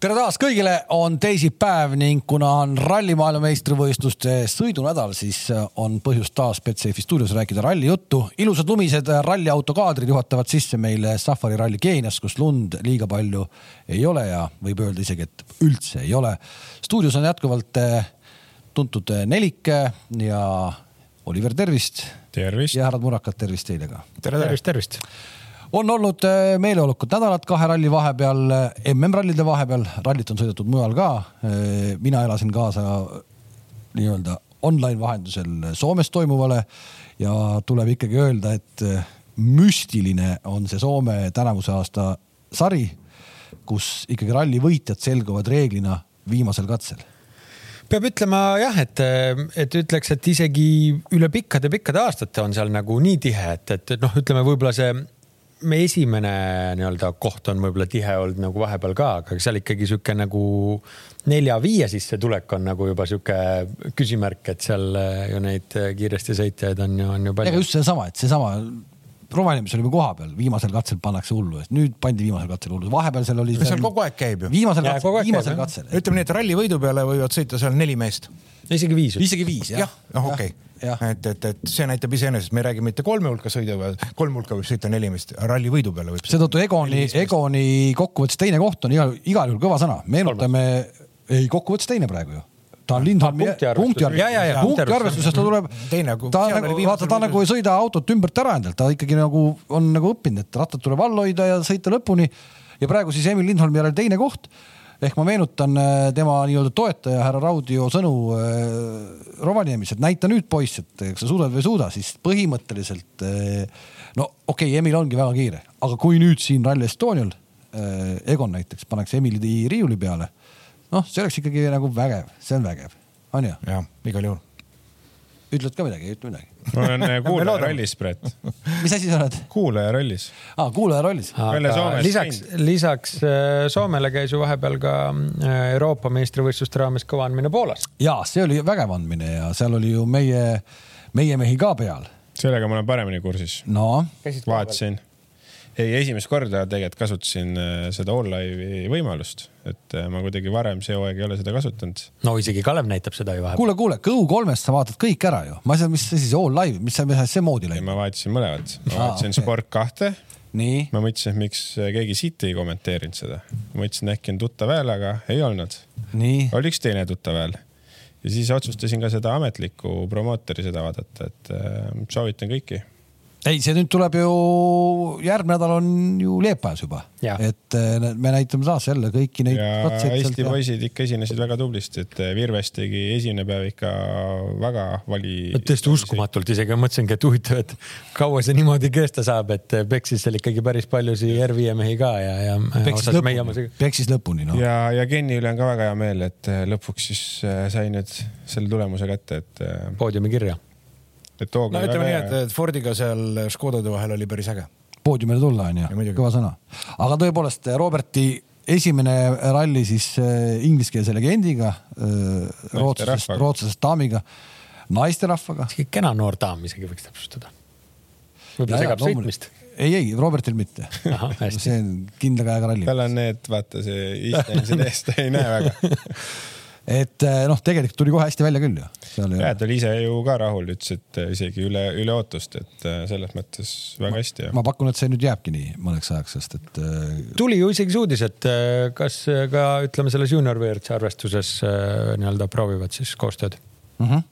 tere taas kõigile, on teisipäev ning kuna on ralli maailmameistrivõistluste sõidunädal, siis on põhjust taas Betsafe stuudios rääkida ralli juttu. ilusad lumised ralliauto kaadrid juhatavad sisse meile Safari ralli Keenias, kus lund liiga palju ei ole ja võib öelda isegi, et üldse ei ole. stuudios on jätkuvalt eh, tuntud nelik ja Oliver, tervist. tervist. ja härrad Murakad, tervist teile ka. tere, tervist, tervist on olnud äh, meeleolukud nädalad kahe ralli vahepeal, äh, MM-rallide vahepeal, rallit on sõidetud mujal ka. Äh, mina elasin kaasa nii-öelda online vahendusel Soomes toimuvale. Ja tuleb ikkagi öelda, et müstiline on see Soome tänavuse aasta sari, kus ikkagi ralli võitjad selguvad reeglina viimasel katsel. Peab ütlema jah, et, et ütleks, et isegi üle pikkade-pikkade aastate on seal nagu nii tihe, et, et noh, ütleme võib-olla see me esimene nii-öelda koht on võib-olla tihe olnud nagu vahepeal ka, aga seal ikkagi sihuke nagu nelja-viie sissetulek on nagu juba sihuke küsimärk, et seal ju neid kiiresti sõitjaid on ju, on ju palju. just seesama, et seesama Rovaniemi oli koha peal, viimasel katsel pannakse hullu, et nüüd pandi viimasel katsel hullu, vahepeal seal oli. seal kogu aeg käib ju. viimasel katsel, viimasel katsel. ütleme nii, et ralli võidu peale võivad sõita seal neli meest. isegi viis. isegi viis jah. jah, noh okei okay et, et, et see näitab iseenesest, me ei räägi mitte kolme hulka sõida, kolm hulka võib sõita neli meest, ralli võidu peale võib. seetõttu Egoni, Egoni kokkuvõttes teine koht on igal, igal juhul kõva sõna, meenutame, ei kokkuvõttes teine praegu ju ta on Lindholmi punkti arvestusest, punkti arvestusest ta tuleb, ta on nagu, vaata ta nagu ei sõida autot ümbert ära endalt, ta ikkagi nagu on nagu õppinud, et rattad tuleb all hoida ja sõita lõpuni. ja praegu siis Emil Lindholmi järel teine koht. Ehk ma meenutan äh, tema nii-öelda toetaja härra Raudio sõnu äh, Rovaniemis, et näita nüüd poiss, et kas sa suudad või ei suuda, siis põhimõtteliselt äh, no okei okay,, Emil ongi väga kiire, aga kui nüüd siin Rally Estonial äh, Egon näiteks pannakse Emili riiuli peale, noh, see oleks ikkagi nagu vägev, see on vägev, on ju? jah, igal juhul ütled ka midagi, ei ütle midagi? ma olen äh, kuulaja rollis, Brett. mis asi sa oled? kuulaja rollis. aa, kuulaja rollis. lisaks, lisaks äh, Soomele käis ju vahepeal ka äh, Euroopa meistrivõistluste raames kõva andmine Poolas. ja see oli vägev andmine ja seal oli ju meie, meie mehi ka peal. sellega ma olen paremini kursis. no. vaatasin ei, esimest korda tegelikult kasutasin äh, seda all-live'i võimalust, et äh, ma kuidagi varem see hooaeg ei ole seda kasutanud. no isegi Kalev näitab seda ju vahepeal. kuule, kuule, Go3-st sa vaatad kõik ära ju, ma ei saa, mis see all-live, mis see, mis see moodi läinud? ma vaatasin mõlemat, ma vaatasin okay. Sport kahte. ma mõtlesin, et miks keegi siit ei kommenteerinud seda. mõtlesin, äkki on tuttav hääl, aga ei olnud. oli üks teine tuttav hääl ja siis otsustasin ka seda ametlikku promootori seda vaadata, et äh, soovitan kõiki ei, see nüüd tuleb ju, järgmine nädal on ju Leepajas juba, et eh, me näitame taas jälle kõiki neid. ja Eesti poisid ikka esinesid väga tublisti, et eh, Virves tegi esimene päev ikka väga vali. täiesti uskumatult, isegi mõtlesingi, et huvitav, et kaua see niimoodi kesta saab, et eh, peksis seal ikkagi päris paljusid R5 mehi ka ja, ja. peksis lõpuni, peksis lõpuni no.. ja, ja Kenni üle on ka väga hea meel, et lõpuks siis sai nüüd selle tulemuse kätte, et. poodiumi kirja et tooge. no ütleme nii, et, et Fordiga seal Škodade vahel oli päris äge. poodiumile tulla on ju, kõva sõna. aga tõepoolest Roberti esimene ralli siis äh, ingliskeelse legendiga äh,, rootslasest, rootslasest daamiga, naisterahvaga. kena noor daam isegi võiks täpsustada. võib-olla segab sõitmist ei, ei Robertil mitte. see on kindla käega ralli. tal on need, vaata see istujad eest ei näe väga et eh, noh, tegelikult tuli kohe hästi välja küll ju. ja ta oli ise ju ka rahul, ütles, et eh, isegi üle, üle ootust, et eh, selles mõttes väga ma, hästi. ma pakun, et see nüüd jääbki nii mõneks ajaks, sest et. tuli ju isegi see uudis, et kas ka ütleme selles juunior WRC arvestuses nii-öelda proovivad siis koostööd mm. -hmm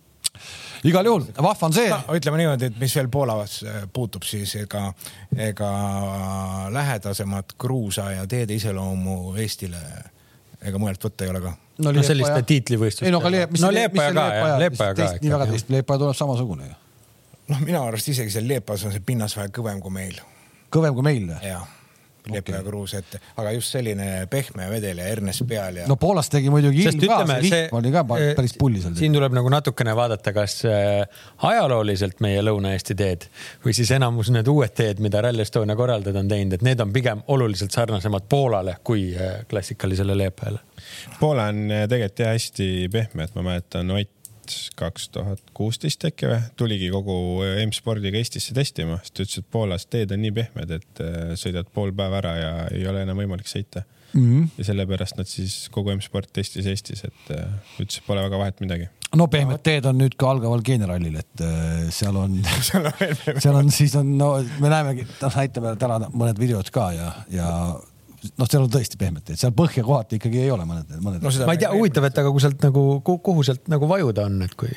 igal juhul vahva on see no,. ütleme niimoodi, et mis veel Poolas puutub, siis ega, ega lähedasemat kruusa ja teede iseloomu Eestile ega mujalt võtta ei ole ka no, no selliste tiitlivõistluste. ei no aga Leep, mis no, Leepaja ka Leepaja ka. nii väga teist, Leepaja tuleb samasugune ju. noh, minu arust isegi seal Leepas on see pinnas vähe kõvem kui meil. kõvem kui meil? jah Leepaja okay. kruus, et aga just selline pehme vedel ja hernes peal ja. no Poolas tegi muidugi ilm ka, see lihm oli ka eh, päris pulli seal. siin tuleb nagu natukene vaadata, kas eh, ajalooliselt meie Lõuna-Eesti teed või siis enamus need uued teed, mida Rally Estonia korraldajad on teinud, et need on pigem oluliselt sarnasemad Poolale kui eh, klassikalisele Leepajale Poola on tegelikult jah hästi pehme, et ma mäletan Ott kaks tuhat kuusteist äkki või, tuligi kogu M-spordiga Eestisse testima, sest ta ütles, et Poolas teed on nii pehmed, et äh, sõidad pool päeva ära ja ei ole enam võimalik sõita mm. -hmm. ja sellepärast nad siis kogu M-sport testis Eestis, et äh, ütles, et pole väga vahet midagi no pehmed teed on nüüd ka algaval geenerallil, et äh, seal on seal on, siis on, no me näemegi, noh näitame täna mõned videod ka ja, ja noh, seal on tõesti pehmed teed, seal põhja kohati ikkagi ei ole mõned, mõned no,. ma ei tea, huvitav, et aga kui sealt nagu, kuhu sealt nagu vajuda on, et kui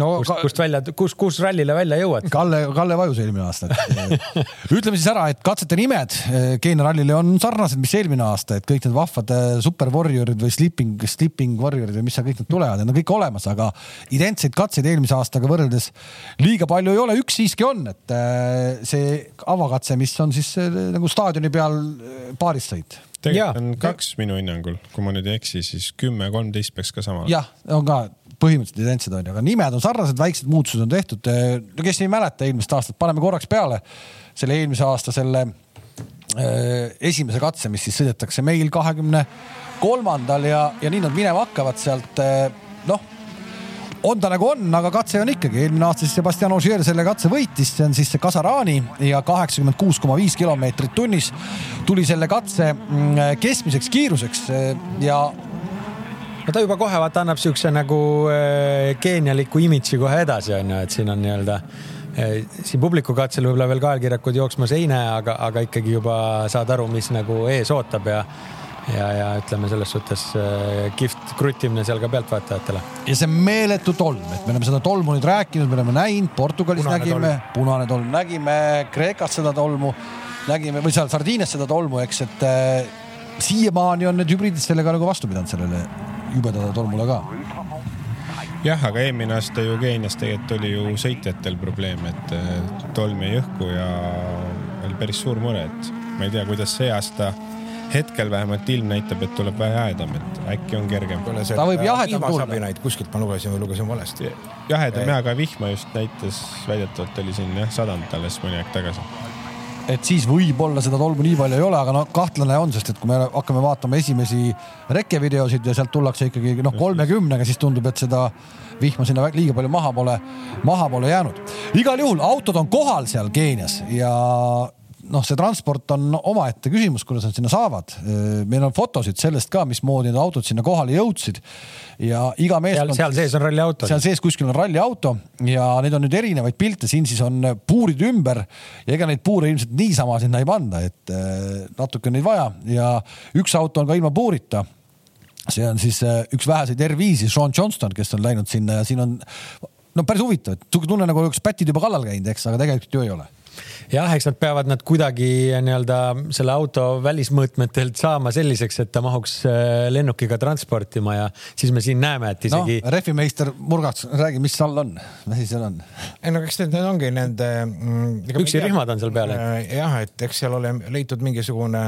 no, kust ka..., kust välja, kus, kus rallile välja jõuad? Kalle, Kalle vajus eelmine aasta ütleme siis ära, et katsete nimed Keenia rallile on sarnased, mis eelmine aasta, et kõik need vahvad äh, super warrior'id või sleeping, sleeping warrior'id või mis seal kõik need tulevad, need on kõik olemas, aga identseid katseid eelmise aastaga võrreldes liiga palju ei ole. üks siiski on, et äh, see avakatse, mis on siis nagu staadioni peal paarissõit tegelikult on kaks minu hinnangul, kui ma nüüd ei eksi, siis kümme, kolmteist peaks ka sama. jah, on ka põhimõtteliselt identsed on ju, aga nimed on sarnased, väiksed muutused on tehtud. no kes ei mäleta eelmist aastat, paneme korraks peale selle eelmise aasta selle äh, esimese katse, mis siis sõidetakse meil kahekümne kolmandal ja, ja nii nad minema hakkavad sealt äh,. noh, on ta nagu on, aga katse on ikkagi, eelmine aasta siis Sebastian Ogier selle katse võitis, see on siis see Kasarani ja kaheksakümmend kuus koma viis kilomeetrit tunnis tuli selle katse mm, keskmiseks kiiruseks ja no ta juba kohe vaata annab siukse nagu äh, geenialiku imidži kohe edasi onju, et siin on nii-öelda äh, siin publiku katsel võib-olla veel kaelkirjakud jooksmas ei näe, aga, aga ikkagi juba saad aru, mis nagu ees ootab ja ja, ja ütleme selles suhtes äh, kihvt kruttimine seal ka pealtvaatajatele. ja see meeletu tolm, et me oleme seda tolmu nüüd rääkinud, me oleme näinud, Portugalis punane nägime, punane tolm, nägime Kreekas seda tolmu, nägime või seal Sardiinias seda tolmu, eks, et äh, siiamaani on need hübriidid sellega nagu vastu pidanud sellele jubedale tolmule ka. jah, aga eelmine aasta ju Keenias tegelikult oli ju sõitjatel probleem, et äh, tolm jäi õhku ja oli päris suur mure, et ma ei tea, kuidas see aasta hetkel vähemalt ilm näitab, et tuleb vähe jahedam, et äkki on kergem. ta võib jahedam tulla. kuskilt ma lugesin, lugesin valesti. jahedam jah, aga vihma just näitas, väidetavalt oli siin jah sadanud alles mõni aeg tagasi et siis võib-olla seda tolmu nii palju ei ole, aga no kahtlane on, sest et kui me hakkame vaatama esimesi rekkevideosid ja sealt tullakse ikkagi noh, kolmekümnega, siis tundub, et seda vihma sinna liiga palju maha pole, maha pole jäänud. igal juhul autod on kohal seal Keenias ja noh, see transport on omaette küsimus, kuidas nad sinna saavad. meil on fotosid sellest ka, mismoodi need autod sinna kohale jõudsid ja iga meeskond. seal sees on ralliauto. seal sees kuskil on ralliauto ja neid on nüüd erinevaid pilte, siin siis on puurid ümber ja ega neid puure ilmselt niisama sinna ei panda, et eh, natuke on neid vaja ja üks auto on ka ilma puurita see on siis eh, üks väheseid R5-i, Sean Johnston, kes on läinud sinna ja siin on no päris huvitav, et tunne nagu oleks pätid juba kallal käinud, eks, aga tegelikult ju ei ole jah, eks nad peavad nad kuidagi nii-öelda selle auto välismõõtmetelt saama selliseks, et ta mahuks äh, lennukiga transportima ja siis me siin näeme, et isegi no,. rehvimeister Murgats, räägi, mis all on, mis asi seal on? ei no eks need, need ongi nende mm,. püksirihmad on seal peal et.... Äh, jah, et eks seal ole leitud mingisugune,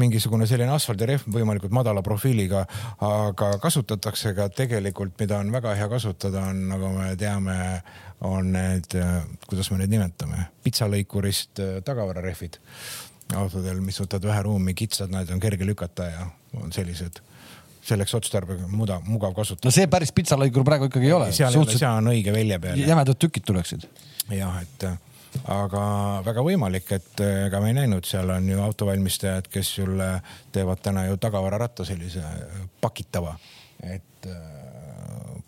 mingisugune selline asfaldirehv võimalikult madala profiiliga, aga kasutatakse ka tegelikult, mida on väga hea kasutada, on nagu me teame on need, äh, kuidas me neid nimetame, pitsalõikurist äh, tagavararehvid autodel, mis võtavad vähe ruumi, kitsad, need on kerge lükata ja on sellised selleks otstarbega muda, mugav kasutada. no see päris pitsalõikur praegu ikkagi ei ole. seal Suhteliselt... seal on õige välja peal. jämedad tükid tuleksid. jah, et aga väga võimalik, et ega me ei näinud, seal on ju autovalmistajad, kes sulle teevad täna ju tagavararatta sellise pakitava, et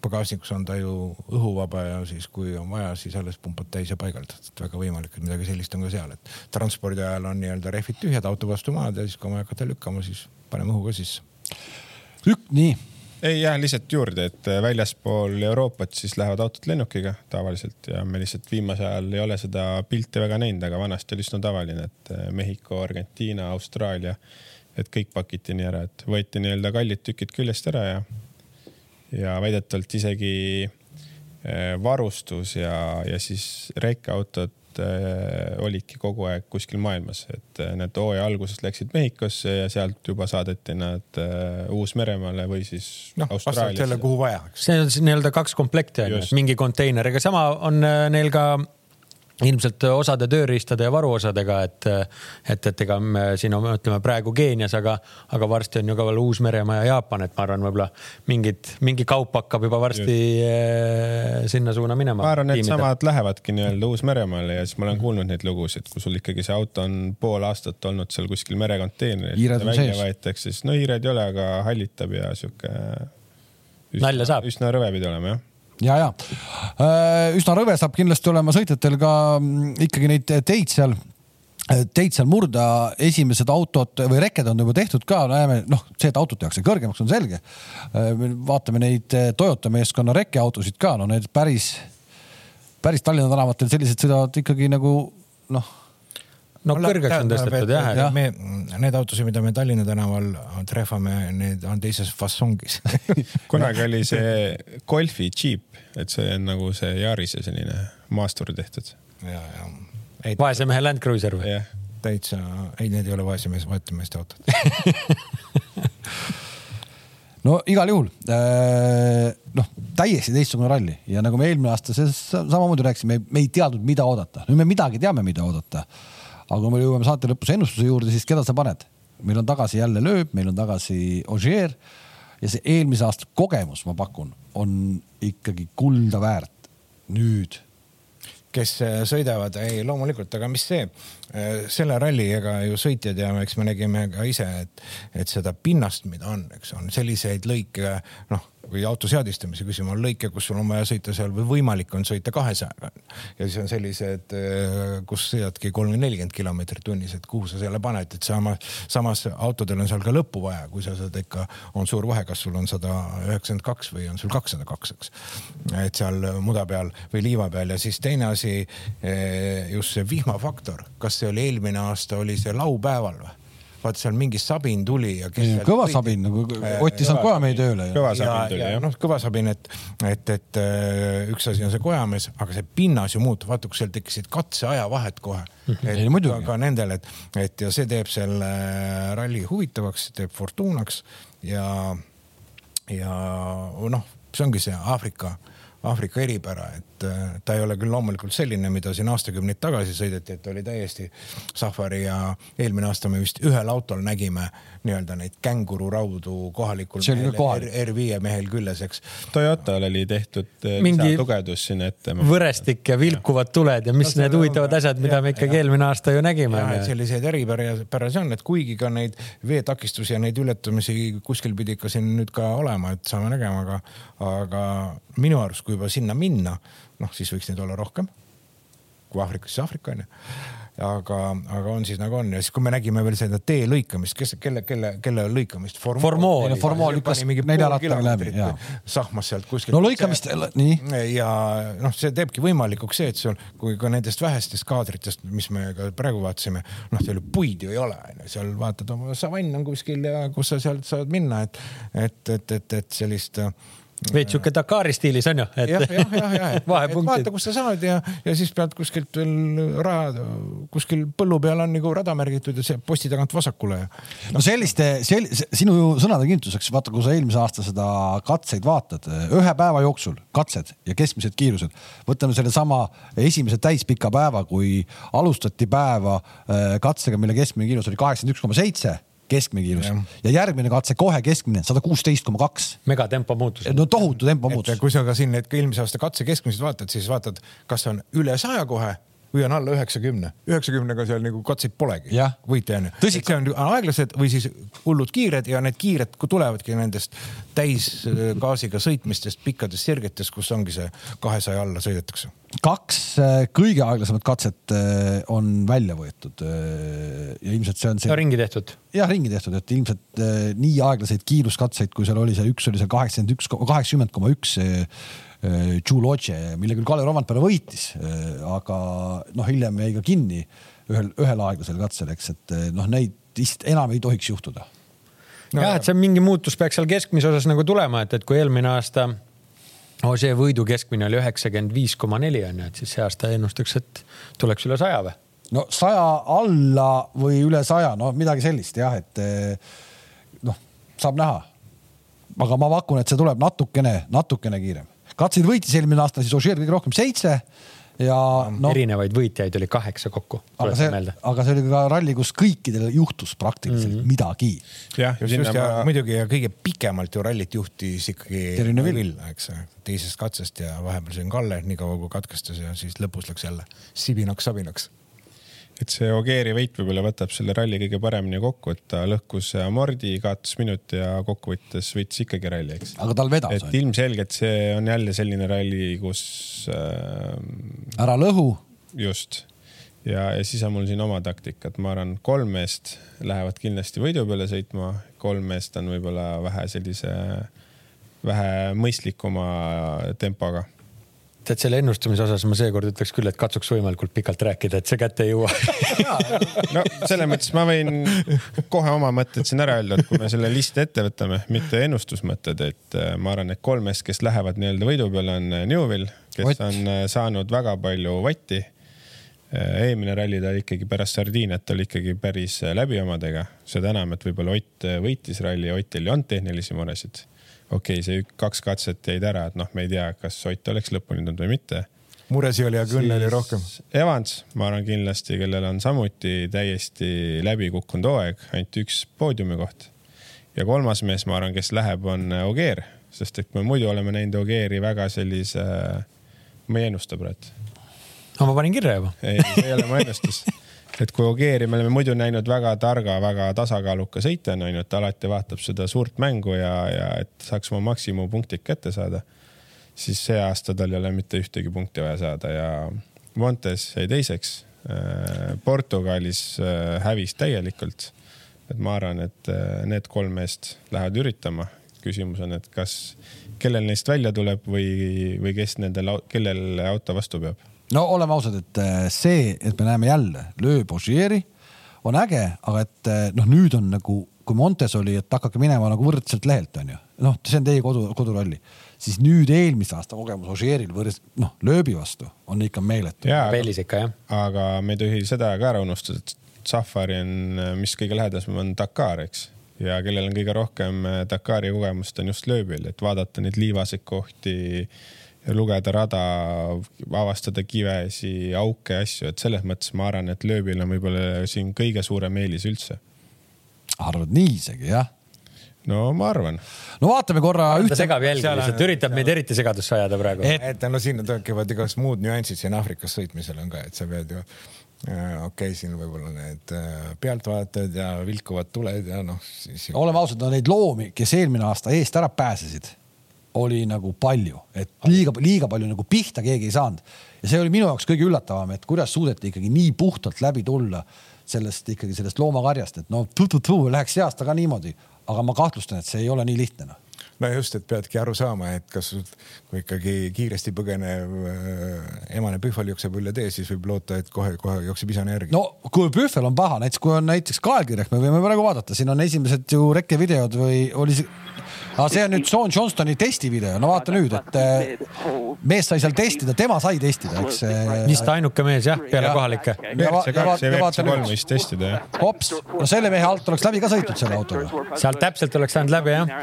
pagasnikus on ta ju õhuvaba ja siis, kui on vaja, siis alles pumpad täis ja paigaldad, et väga võimalik, et midagi sellist on ka seal, et transpordi ajal on nii-öelda rehvid tühjad, auto vastu maad ja siis, kui on vaja hakata lükkama, siis paneme õhu ka sisse. Ük-, nii. ei jah, lihtsalt juurde, et äh, väljaspool Euroopat siis lähevad autod lennukiga tavaliselt ja me lihtsalt viimasel ajal ei ole seda pilti väga näinud, aga vanasti oli üsna tavaline, et äh, Mehhiko, Argentiina, Austraalia, et kõik pakiti nii ära, et võeti nii-öelda kallid tükid küljest ära ja ja väidetavalt isegi äh, varustus ja, ja siis rekkeautod äh, olidki kogu aeg kuskil maailmas, et äh, need hooaja alguses läksid Mehhikosse ja sealt juba saadeti nad Uus-Meremaale või siis no, Austraaliasse. kuhu vaja. see on siis nii-öelda kaks komplekti on ju, mingi konteiner, ega sama on neil ka ilmselt osade tööriistade ja varuosadega, et, et, et ega me siin on, ütleme praegu Keenias, aga, aga varsti on ju ka veel Uus-Meremaa ja Jaapan, et ma arvan, võib-olla mingid, mingi kaup hakkab juba varsti Just. Eh, sinna suuna minema. ma arvan, needsamad lähevadki nii-öelda Uus-Meremaale ja siis ma olen kuulnud neid lugusid, kui sul ikkagi see auto on pool aastat olnud seal kuskil merekonteineris. välja võetakse, siis no hiired ei ole, aga hallitab ja sihuke. nalja saab. üsna rõve pidi olema jah ja, ja äh, üsna rõve saab kindlasti olema sõitjatel ka mm, ikkagi neid teid seal äh, teid seal murda, esimesed autod või rekked on juba tehtud ka, näeme, noh, see, et autot tehakse kõrgemaks, on selge. Äh, vaatame neid Toyota meeskonna rekkeautosid ka, no need päris, päris Tallinna tänavatel sellised sõidavad ikkagi nagu noh no kõrgeks on tõstetud jah ja.. me, need autosid, mida me Tallinna tänaval trehvame, need on teises fassongis kunagi oli see Golfi Jeep, et see on nagu see Yarise selline maastur tehtud. ja, ja. vaese mehe Land Cruiser või? täitsa, ei, need ei ole vaese mees, vaete meeste autod no igal juhul äh, noh, täiesti teistsugune ralli ja nagu me eelmine aasta samamoodi rääkisime, me ei teadnud, mida oodata, nüüd me midagi teame, mida oodata aga kui me jõuame saate lõpus ennustuse juurde, siis keda sa paned? meil on tagasi jälle lööb, meil on tagasi Ogier ja see eelmise aasta kogemus, ma pakun, on ikkagi kulda väärt. nüüd kes äh, sõidavad, ei loomulikult, aga mis see, äh, selle ralli, ega ju sõitjad ja eks me nägime ka ise, et, et seda pinnast, mida on, eks on selliseid lõike, noh või auto seadistamise küsimus on lõike, kus sul on vaja sõita seal või võimalik on sõita kahesajaga. ja siis on sellised, äh, kus sõidadki kolmkümmend, nelikümmend kilomeetrit tunnis, et kuhu sa selle paned, et sama, samas autodel on seal ka lõppu vaja, kui sa saad ikka, on suur vahe, kas sul on sada üheksakümmend kaks või on sul kakssada kaks, eks. et seal muda peal või liiva peal ja siis teine asi, äh, just see vihmafaktor, kas see oli eelmine aasta, oli see laupäeval või? Vaata seal mingi sabin tuli ja. kõva sabin nagu Ott ei saanud kojamehi tööle. kõva sabin tuli jah. noh, kõva sabin, et, et, et äh, üks asi on see kojamees, aga see pinnas ju muutub, vaata, kui seal tekkisid katseajavahed kohe. Mhm. ei muidugi. ka nendel, et, et ja see teeb selle ralli huvitavaks, teeb fortuunaks ja, ja noh, see ongi see Aafrika Aafrika eripära, et äh, ta ei ole küll loomulikult selline, mida siin aastakümneid tagasi sõideti, et oli täiesti safari ja eelmine aasta me vist ühel autol nägime nii-öelda neid kängururaudu kohalikul mehel, R5 mehel küljes, eks. Toyotal oli tehtud äh, mingi tugevdus sinna ette. võrestik ja vilkuvad tuled ja mis no, need huvitavad asjad, mida ja, me ikkagi ja, eelmine aasta ju nägime. selliseid eripärasid on, et kuigi ka neid veetakistusi ja neid ületamisi kuskil pidi ikka siin nüüd ka olema, et saame nägema, aga, aga minu arust, kui juba sinna minna, noh, siis võiks neid olla rohkem. kui Aafrikas, siis Aafrika onju aga, aga on siis nagu on ja siis, kui me nägime veel seda tee lõikamist, kes, kelle, kelle, kelle lõikamist? Formool. Formool lükkas neljarattaga läbi. sahmas sealt kuskilt. no lõikamist, nii. ja noh, see teebki võimalikuks see, et sul, kui ka nendest vähestest kaadritest, mis me ka praegu vaatasime, noh, seal ju puid ju ei ole, onju, seal vaatad oma savann on kuskil ja kus sa sealt saad minna, et, et, et, et, et sellist äh, veits sihuke Dakari stiilis on ju, et. jah, jah, jah, jah, et vaata, kus sa saad ja, ja siis pead kuskilt veel raja, kuskil põllu peal on nagu rada märgitud ja see posti tagant vasakule ja. no selliste sel,, sinu sõnade kinnituseks, vaata, kui sa eelmise aasta seda katseid vaatad, ühe päeva jooksul katsed ja keskmised kiirused, võtame sellesama esimese täispika päeva, kui alustati päeva äh, katsega, mille keskmine kiirus oli kaheksakümmend üks koma seitse keskmine kiirus ja. ja järgmine katse kohe keskmine sada kuusteist koma kaks. megatempo muutus. no tohutu tempo muutus. kui sa ka siin need eelmise aasta katse keskmised vaatad, siis vaatad, kas on üle saja kohe või on alla üheksakümne. üheksakümnega seal nagu katseid polegi. võite onju. see on aeglased või siis hullud kiired ja need kiired tulevadki nendest täisgaasiga sõitmistest, pikkadest sirgetest, kus ongi see kahesaja alla sõidetakse. kaks äh, kõige aeglasemat katset äh, on välja võetud äh, ja ilmselt see on see. ringi tehtud. jah, ringi tehtud, et ilmselt nii aeglaseid kiiruskatseid, kui seal oli see üks oli seal kaheksakümmend üks, kaheksakümmend koma üks Giuloce, mille küll Kalle Romantpere võitis, aga noh, hiljem jäi ka kinni ühel, ühel aeglasel katsel, eks, et noh, neid vist enam ei tohiks juhtuda no,. jah, et see mingi muutus peaks seal keskmise osas nagu tulema, et, et kui eelmine aasta Ožee võidu keskmine oli üheksakümmend viis koma neli on ju, et siis see aasta ennustaks, et tuleks üle saja või? no saja alla või üle saja, no midagi sellist jah, et noh, saab näha. aga ma pakun, et see tuleb natukene, natukene kiirem. Katseid võitis eelmine aasta siis Ožeer kõige rohkem seitse ja no,. erinevaid võitjaid oli kaheksa kokku. aga see, aga see oli ka ralli, kus kõikidel juhtus praktiliselt mm -hmm. midagi. jah, just, just ja ma... muidugi ja kõige pikemalt ju rallit juhtis ikkagi Terine Vill, eks teisest katsest ja vahepeal see on Kalle, niikaua kui katkestas ja siis lõpus läks jälle sibinaks-sabinaks et see Ogieri võit võib-olla võtab selle ralli kõige paremini kokku, et ta lõhkus amordi, kaotas minuti ja kokkuvõttes võitis ikkagi ralli, eks. aga tal vedas. et ilmselgelt see on jälle selline ralli, kus äh,. ära lõhu. just ja, ja siis on mul siin oma taktika, et ma arvan, kolm meest lähevad kindlasti võidu peale sõitma, kolm meest on võib-olla vähe sellise, vähe mõistlikuma tempoga tead selle ennustamise osas ma seekord ütleks küll, et katsuks võimalikult pikalt rääkida, et see kätte ei jõua no selles mõttes ma võin kohe oma mõtted siin ära öelda, et kui me selle listi ette võtame, mitte ennustusmõtted, et äh, ma arvan, et kolmest, kes lähevad nii-öelda võidu peale, on äh, Newvil, kes Ott. on äh, saanud väga palju vatti. eelmine ralli ta ikkagi pärast Sardiiniat oli ikkagi päris läbi omadega, seda enam, et võib-olla Ott võitis ralli, Otil ei olnud tehnilisi muresid okei okay,, see kaks katset jäid ära, et noh, me ei tea, kas Ott oleks lõpuni tulnud või mitte. muresi oli, aga õnne oli rohkem. Evans, ma arvan kindlasti, kellel on samuti täiesti läbi kukkunud hooaeg, ainult üks poodiumi koht. ja kolmas mees, ma arvan, kes läheb, on Ogier, sest et me muidu oleme näinud Ogieri väga sellise, ma ei ennusta praegu. no ma panin kirja juba. ei, see ei ole mu ennustus et kui Ogieri me oleme muidu näinud väga targa, väga tasakaaluka sõitjana, onju, et ta alati vaatab seda suurt mängu ja, ja et saaks oma maksimumpunktid kätte saada, siis see aasta tal ei ole mitte ühtegi punkti vaja saada ja Montes jäi teiseks. Äh, Portugalis äh, hävis täielikult. et ma arvan, et äh, need kolm meest lähevad üritama. küsimus on, et kas, kellel neist välja tuleb või, või kes nendel, kellel auto vastu peab no oleme ausad, et äh, see, et me näeme jälle Le Bourgieri on äge, aga et äh, noh, nüüd on nagu, kui Montes oli, et hakake minema nagu võrdselt lehelt, onju. noh, see on teie kodu, koduralli, siis nüüd eelmise aasta kogemus Ožeeril võrres, noh, lööbi vastu on ikka meeletu. Peelis ikka jah. aga me ei tohi seda ka ära unustada, et Safari on, mis kõige lähedasem on Dakar, eks ja kellel on kõige rohkem äh, Dakari kogemust, on just lööbil, et vaadata neid liivaseid kohti lugeda rada, avastada kivesi, auke, asju, et selles mõttes ma arvan, et lööbil on võib-olla siin kõige suurem eelis üldse. arvad nii isegi jah? no ma arvan. no vaatame korra. ta segab jälgi lihtsalt, üritab meid eriti segadusse ajada praegu. et no siin tekivad igasugused muud nüansid siin Aafrikas sõitmisel on ka, et sa pead ju okei okay,, siin võib-olla need äh, pealtvaatajad ja vilkuvad tuled ja noh siis.... oleme ausad, no neid loomi, kes eelmine aasta eest ära pääsesid oli nagu palju, et liiga, liiga palju nagu pihta keegi ei saanud. ja see oli minu jaoks kõige üllatavam, et kuidas suudeti ikkagi nii puhtalt läbi tulla sellest ikkagi sellest loomakarjast, et no läheks see aasta ka niimoodi, aga ma kahtlustan, et see ei ole nii lihtne noh no just, et peadki aru saama, et kas kui ikkagi kiiresti põgenev äh, emane pühvel jookseb üle tee, siis võib loota, et kohe-kohe jookseb isane järgi. no kui pühvel on paha, näiteks kui on näiteks kaelkirjak, me võime praegu vaadata, siin on esimesed ju rekkevideod või oli see aga see on nüüd Sean Johnstoni testivideo, no vaata nüüd, et äh, mees sai seal testida, tema sai testida, eks. Äh, vist ainuke mees jah, peale kohalikke. võis testida jah. hops, no selle mehe alt oleks läbi ka sõitnud selle autoga. sealt täpselt oleks saanud läbi jah.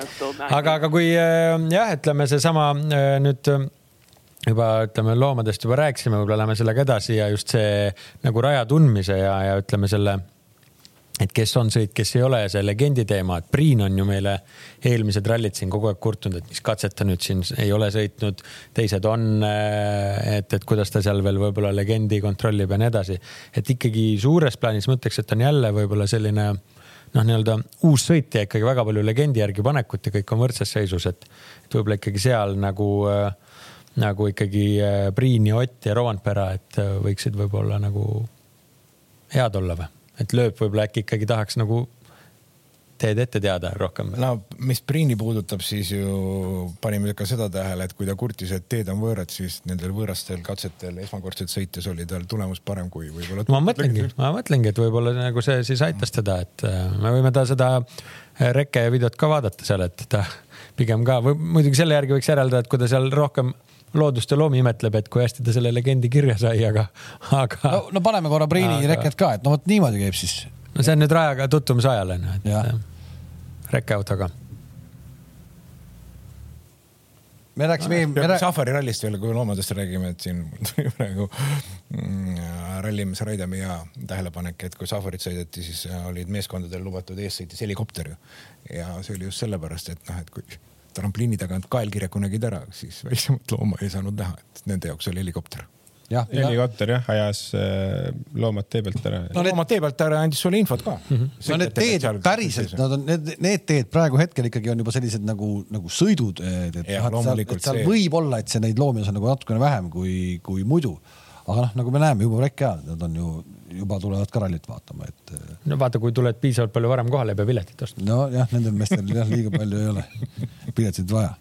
aga, aga kui äh, jah, ütleme seesama nüüd juba ütleme loomadest juba rääkisime, võib-olla läheme sellega edasi ja just see nagu raja tundmise ja, ja ütleme selle et kes on sõit, kes ei ole, see legendi teema, et Priin on ju meile eelmised rallid siin kogu aeg kurtnud, et mis katset ta nüüd siin ei ole sõitnud, teised on, äh, et, et kuidas ta seal veel võib-olla legendi kontrollib ja nii edasi. et ikkagi suures plaanis ma ütleks, et on jälle võib-olla selline noh, nii-öelda uus sõitja ikkagi väga palju legendi järgi panekut ja kõik on võrdses seisus, et, et võib-olla ikkagi seal nagu äh, nagu ikkagi äh, Priin ja Ott ja Rovanpera, et võiksid võib-olla nagu head olla või? Et lööb võib-olla äkki ikkagi tahaks nagu teed ette teada rohkem. no mis Priini puudutab, siis ju panime ka seda tähele, et kui ta kurtis, et teed on võõrad, siis nendel võõrastel katsetel esmakordselt sõites oli tal tulemus parem kui võib-olla. ma mõtlengi, ma mõtlengi, et võib-olla nagu see siis aitas teda, et äh, me võime ta seda äh, reke videot ka vaadata seal, et ta pigem ka või muidugi selle järgi võiks järeldada, et kui ta seal rohkem loodust ja loomi imetleb, et kui hästi ta selle legendi kirja sai, aga, aga. no, no paneme korra Priini aga... reket ka, et no vot niimoodi käib siis. no see on nüüd rajaga tutvumise ajal on ju, et rekeautoga. me rääkisime no,. Rääk... Safari rallist veel, kui loomadest räägime, et siin tuli praegu mm, rallimees Raidemi hea tähelepanek, et kui Safarit sõideti, siis olid meeskondadel lubatud ees sõitis helikopter ju. ja see oli just sellepärast, et noh, et kui trampliini tagant kaelkirjaku nägid ära, siis väiksemat looma ei saanud näha, et nende jaoks oli helikopter helikopter jah, ajas äh, loomad tee pealt ära. no loomad tee pealt ära andis sulle infot ka mm. -hmm. no need teed päriselt, nad on need, need teed praegu hetkel ikkagi on juba sellised nagu, nagu sõiduteed, et, ja, et seal, et seal see... võib olla, et see neid loomi on nagu natukene vähem kui, kui muidu. Aga noh, nagu me näeme juba rekke ajal, nad on ju juba tulevad ka rallit vaatama, et. Äh, no vaata, kui tuled piisavalt palju varem kohale, ei pea piletit ostma. nojah, nendel meestel jah, liiga palju ei ole piletit vaja.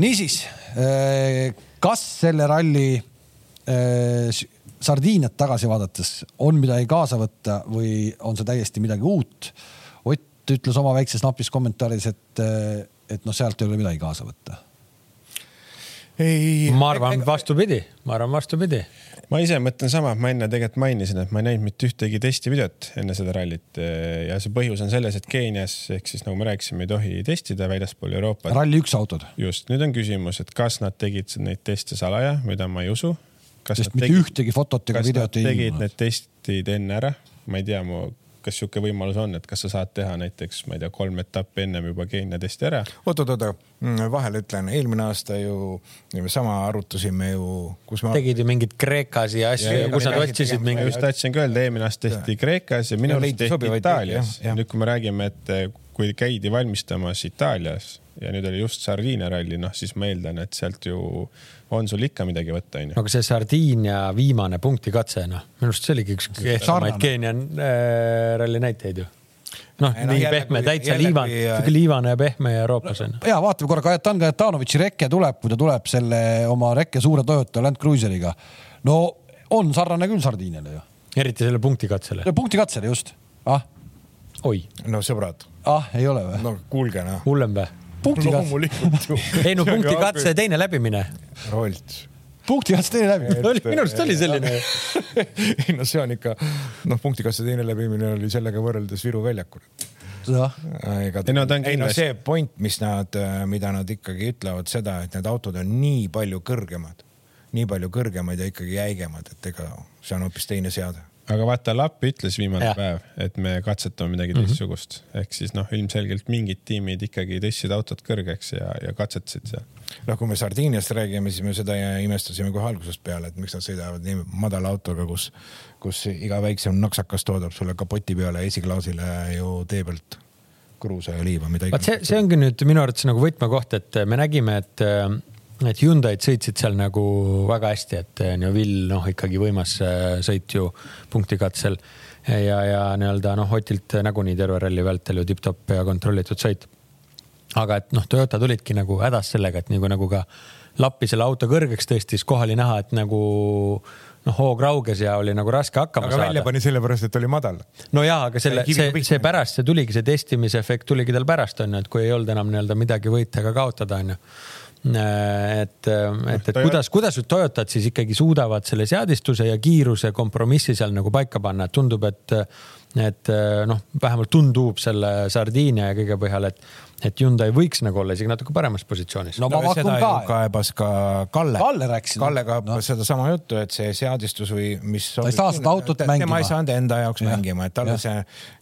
niisiis äh, kas selle ralli äh, Sardiiniat tagasi vaadates on midagi kaasa võtta või on see täiesti midagi uut? Ott ütles oma väikses napis kommentaaris, et, et noh, sealt ei ole midagi kaasa võtta. Ei. ma arvan vastupidi, ma arvan vastupidi ma ise mõtlen sama, ma enne tegelikult mainisin, et ma ei näinud mitte ühtegi testivideot enne seda rallit ja see põhjus on selles, et Keenias ehk siis nagu me rääkisime, ei tohi testida väljaspool Euroopat. ralli üks autod. just, nüüd on küsimus, et kas nad tegid neid teste salaja, mida ma ei usu. sest mitte tegid, ühtegi fotot ega videot ei. tegid need testid enne ära, ma ei tea, mu kas sihuke võimalus on, et kas sa saad teha näiteks, ma ei tea, kolm etappi ennem juba Keenia testi ära oot,? oot-oot-oot, mm, vahele ütlen, eelmine aasta ju sama arutasime ju, kus ma. tegid ju mingid Kreekas ja asju, kus nad otsisid mingi. just tahtsin ka öelda, eelmine aasta tehti Kreekas ja minu arust tehti Itaalias. nüüd, kui me räägime, et kui käidi valmistamas Itaalias ja nüüd oli just Sardiinia ralli, noh siis ma eeldan, et sealt ju on sul ikka midagi võtta, onju. aga see Sardiinia viimane punktikatse, noh, minu arust see oligi üks kehvemaid Keenia äh, ralli näiteid ju noh, nii no, pehme, täitsa liivane, sihuke liivane ja pehme ja euroopas on. ja vaatame korra, Kajetan Kajetanovitši reke tuleb, kui ta tuleb selle oma rekke suure Toyota Land Cruiseriga. no on sarnane küll Sardiiniale ju. eriti selle punktikatsele. punktikatsele just, ah. oi. no sõbrad. ah, ei ole või? no kuulge noh. hullem või? Punktikatse. ei no punktikatse teine läbimine. Rolt punktikatse teine läbimine. minu arust oli selline ei no see on ikka, noh, punktikatse teine läbimine oli sellega võrreldes Viru väljakul jah. ega ei no, ei, no see point, mis nad, mida nad ikkagi ütlevad seda, et need autod on nii palju kõrgemad, nii palju kõrgemad ja ikkagi jäigemad, et ega see on hoopis teine seade aga vaata, Lapp ütles viimane ja. päev, et me katsetame midagi mm -hmm. teistsugust, ehk siis noh, ilmselgelt mingid tiimid ikkagi tõstsid autot kõrgeks ja, ja katsetasid seal. noh, kui me Sardiiniast räägime, siis me seda imestasime kohe algusest peale, et miks nad sõidavad nii madala autoga, kus, kus iga väiksem naksakas toodab sulle kapoti peale esiklaasile ju tee pealt kruusa ja liiva, mida iganes. see, see ongi nüüd minu arvates nagu võtmekoht, et me nägime, et et Hyundai'd sõitsid seal nagu väga hästi, et Neville noh, ikkagi võimas äh, sõit ju punktikatsel ja, ja nii-öelda noh, Otilt nagunii terve ralli vältel ju tipp-topp ja kontrollitud sõit. aga et noh, Toyota tulidki nagu hädas sellega, et nagu, nagu ka lappi selle auto kõrgeks tõstis, kohal oli näha, et nagu noh, hoog rauges ja oli nagu raske hakkama aga saada. välja pani sellepärast, et oli madal. no ja, aga selle, see, see pärast, see tuligi, see testimise efekt tuligi tal pärast onju, et kui ei olnud enam nii-öelda midagi võita ega kaotada onju et, äh, et, et kuidas, kuidas nüüd Toyotad siis ikkagi suudavad selle seadistuse ja kiiruse kompromissi seal nagu paika panna, et tundub, et, et noh, vähemalt tundub selle Sardiinia ja kõige põhjal, et et Hyundai võiks nagu olla isegi natuke paremas positsioonis. no ma pakun ka. kaebas ka Kalle. Kalle rääkis. Kalle kaebas no. sedasama juttu, et see seadistus või mis. ta ei saa seda autot mängima. tema ei saanud enda jaoks ja. mängima, et talle see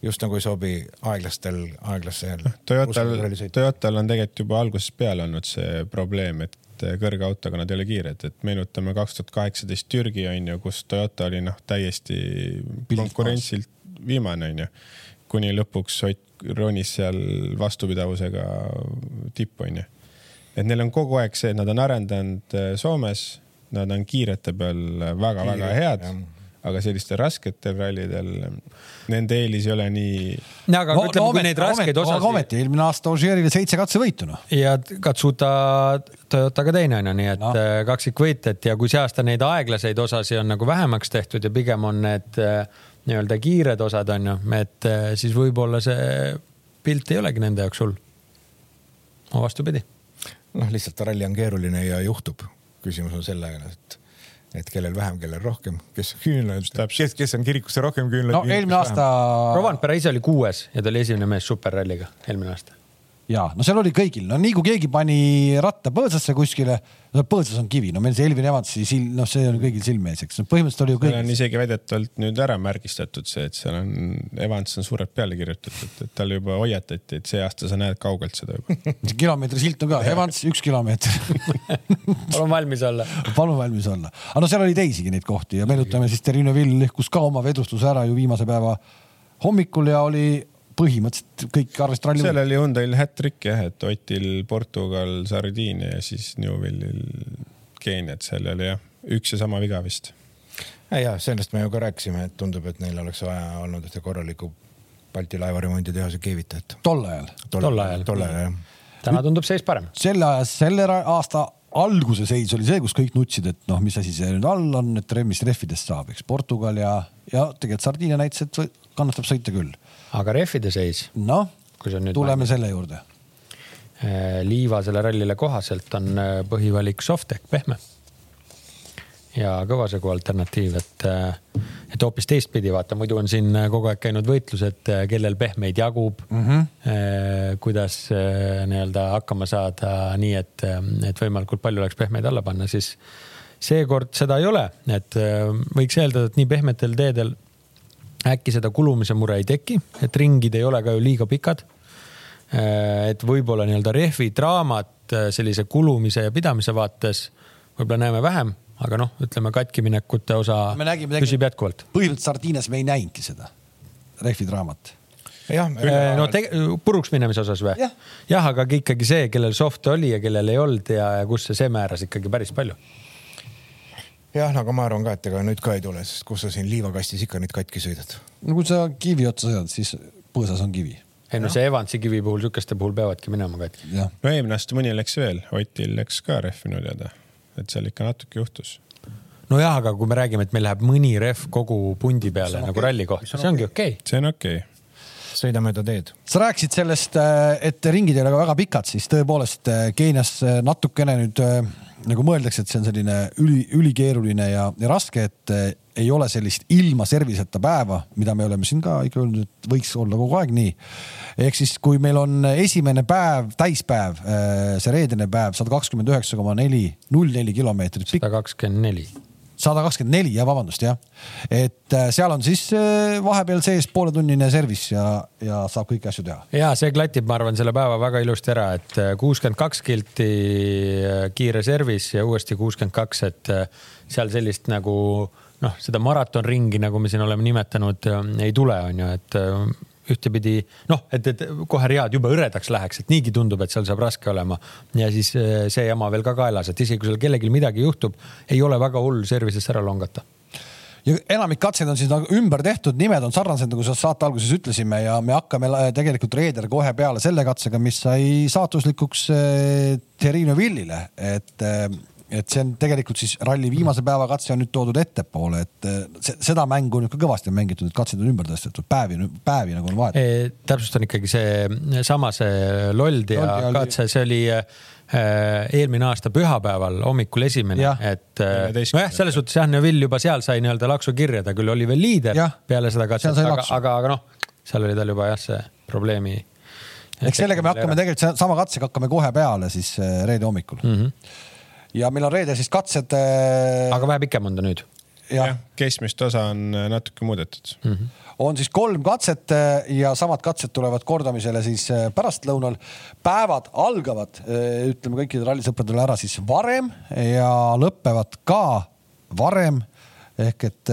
just nagu ei sobi aeglastel, aeglastel. Toyotal, Toyotal on tegelikult juba algusest peale olnud see probleem, et kõrge autoga nad ei ole kiired, et meenutame kaks tuhat kaheksateist Türgi on ju, kus Toyota oli noh, täiesti konkurentsilt viimane on ju, kuni lõpuks Ott ronis seal vastupidavusega tippu, onju. et neil on kogu aeg see, et nad on arendanud äh, Soomes, nad on kiirete peal väga-väga head aga sellistel rasketel rallidel nende eelis ei ole nii. no aga ütleme no,, kui neid raskeid osasid. aga ometi eelmine aasta Ožeerile seitse katsevõitu noh. ja Katsuta Toyotaga teine on ju, nii et no. Äh, kaksikvõit, et ja kui see aasta neid aeglaseid osasi on nagu vähemaks tehtud ja pigem on need äh, nii-öelda kiired osad on ju, et eh, siis võib-olla see pilt ei olegi nende jaoks hull. vastupidi. noh, lihtsalt ralli on keeruline ja juhtub. küsimus on selles, et, et kellel vähem, kellel rohkem, kes küünlaid, kes, kes on kirikusse rohkem küünlaid. no eelmine aasta. Rovanpera ise oli kuues ja ta oli esimene mees superralliga eelmine aasta ja no seal oli kõigil, no nii kui keegi pani ratta põõsasse kuskile, no põõsas on kivi, no meil see Elvin Evansi silm, noh, see on kõigil silme ees, eks. No põhimõtteliselt oli ju kõik. on isegi väidetavalt nüüd ära märgistatud see, et seal on, Evans on suurelt peale kirjutatud, et talle juba hoiatati, et see aasta sa näed kaugelt seda juba. Kilomeetri silt on ka, Evans üks kilomeeter. Palun valmis olla. palun valmis olla, aga no seal oli teisigi neid kohti ja meenutame siis Terrine Vill lõhkus ka oma vedustuse ära ju viimase päeva hommikul ja oli põhimõtteliselt kõik arvestasid ralli. seal oli Hyundai'l hat-trick jah, et Otil Portugal, Sardiinia ja siis Newville'il Keenia, et seal oli jah, üks ja sama viga vist. ja sellest me ju ka rääkisime, et tundub, et neil oleks vaja olnud ühte korralikku Balti laevaremonditehase keevitajat. tol ajal. tol ajal. tol ajal jah. täna tundub seis parem. selle aja, selle aasta alguse seis oli see, kus kõik nutsid, et noh, mis asi see nüüd all on, et mis rehvidest saab, eks Portugal ja, ja tegelikult Sardiinia näitas, et kannatab sõita küll aga rehvide seis? noh, tuleme valmis. selle juurde. Äh, Liivasele rallile kohaselt on äh, põhivalik soft ehk pehme. ja kõvasegu alternatiiv, et, äh, et hoopis teistpidi vaata, muidu on siin kogu aeg käinud võitlused, kellel pehmeid jagub mm, -hmm. kuidas nii-öelda hakkama saada nii, et, et võimalikult palju oleks pehmeid alla panna, siis seekord seda ei ole, et võiks eeldada, et nii pehmetel teedel äkki seda kulumise mure ei teki, et ringid ei ole ka ju liiga pikad. Äh, et võib-olla nii-öelda rehvi draamat äh, sellise kulumise ja pidamise vaates võib-olla näeme vähem, aga noh, ütleme katkiminekute osa nägime, püsib jätkuvalt. põhimõtteliselt Sardiinias me ei näinudki seda rehvi draamat jah, äh, no te, puruks minemise osas või? jah ja,, aga ikkagi see, kellel soft oli ja kellel ei olnud ja, ja kus see, see määras ikkagi päris palju jah, aga ma arvan ka, et ega nüüd ka ei tule, sest kus sa siin liivakastis ikka neid katki sõidad. no kui sa kivi otsa sõidad, siis põõsas on kivi. ei no see Evansi kivi puhul, sihukeste puhul peavadki minema katki. no eelmine aasta mõni läks veel, Otil läks ka rehv minu teada, et seal ikka natuke juhtus nojah, aga kui me räägime, et meil läheb mõni rehv kogu pundi peale nagu okay. ralli kohta, see ongi okei okay.. see on okei okay sõida mööda teed. sa rääkisid sellest, et ringid ei ole väga pikad, siis tõepoolest Keenias natukene nüüd nagu mõeldakse, et see on selline üli, ülikeeruline ja, ja raske, et eh, ei ole sellist ilma serviseta päeva, mida me oleme siin ka ikka öelnud, et võiks olla kogu aeg nii. ehk siis, kui meil on esimene päev, täispäev, eh, see reedene päev, sada kakskümmend üheksa koma neli, null neli kilomeetrit. sada kakskümmend neli sada kakskümmend neli, jah, vabandust, jah. et äh, seal on siis äh, vahepeal sees pooletunnine service ja, ja saab kõiki asju teha. ja see klatib, ma arvan, selle päeva väga ilusti ära, et äh, kuuskümmend kaks kilti kiire service ja uuesti kuuskümmend kaks, et seal sellist nagu noh, seda maratonringi, nagu me siin oleme nimetanud, ei tule, on ju, et ühtepidi noh, et, et kohe read jube hõredaks läheks, et niigi tundub, et seal saab raske olema. ja siis eh, see jama veel ka kaelas, et isegi kui seal kellelgi midagi juhtub, ei ole väga hull service'ist ära longata ja enamik katseid on siis nagu ümber tehtud, nimed on sarnased, nagu sa saate alguses ütlesime ja me hakkame tegelikult reeder kohe peale selle katsega, mis sai saatuslikuks eh, Terrino Villile, et eh, et see on tegelikult siis ralli viimase päeva katse on nüüd toodud ettepoole, et eh, seda mängu nüüd ka kõvasti on mängitud, et katsed on ümber tõstetud, päevi, päevi nagu on vahet e,. täpsustan ikkagi see sama see Loldia katse, see oli äh, eelmine aasta pühapäeval hommikul esimene, et äh, nojah, selles suhtes jah, Neville juba seal sai nii-öelda laksu kirja, ta küll oli veel liider ja, peale seda katset, aga, aga, aga noh, seal oli tal juba jah, see probleemi. eks sellega me hakkame tegelikult sama katsega hakkame kohe peale siis reede hommikul mm. -hmm ja meil on reede siis katsed. Äh, aga vähe pikem on ta nüüd? jah ja,, keskmist osa on äh, natuke muudetud mm. -hmm. on siis kolm katset äh, ja samad katsed tulevad kordamisele siis pärastlõunal. päevad algavad, ütleme kõikidele rallisõpradele ära siis varem ja lõpevad ka varem. ehk et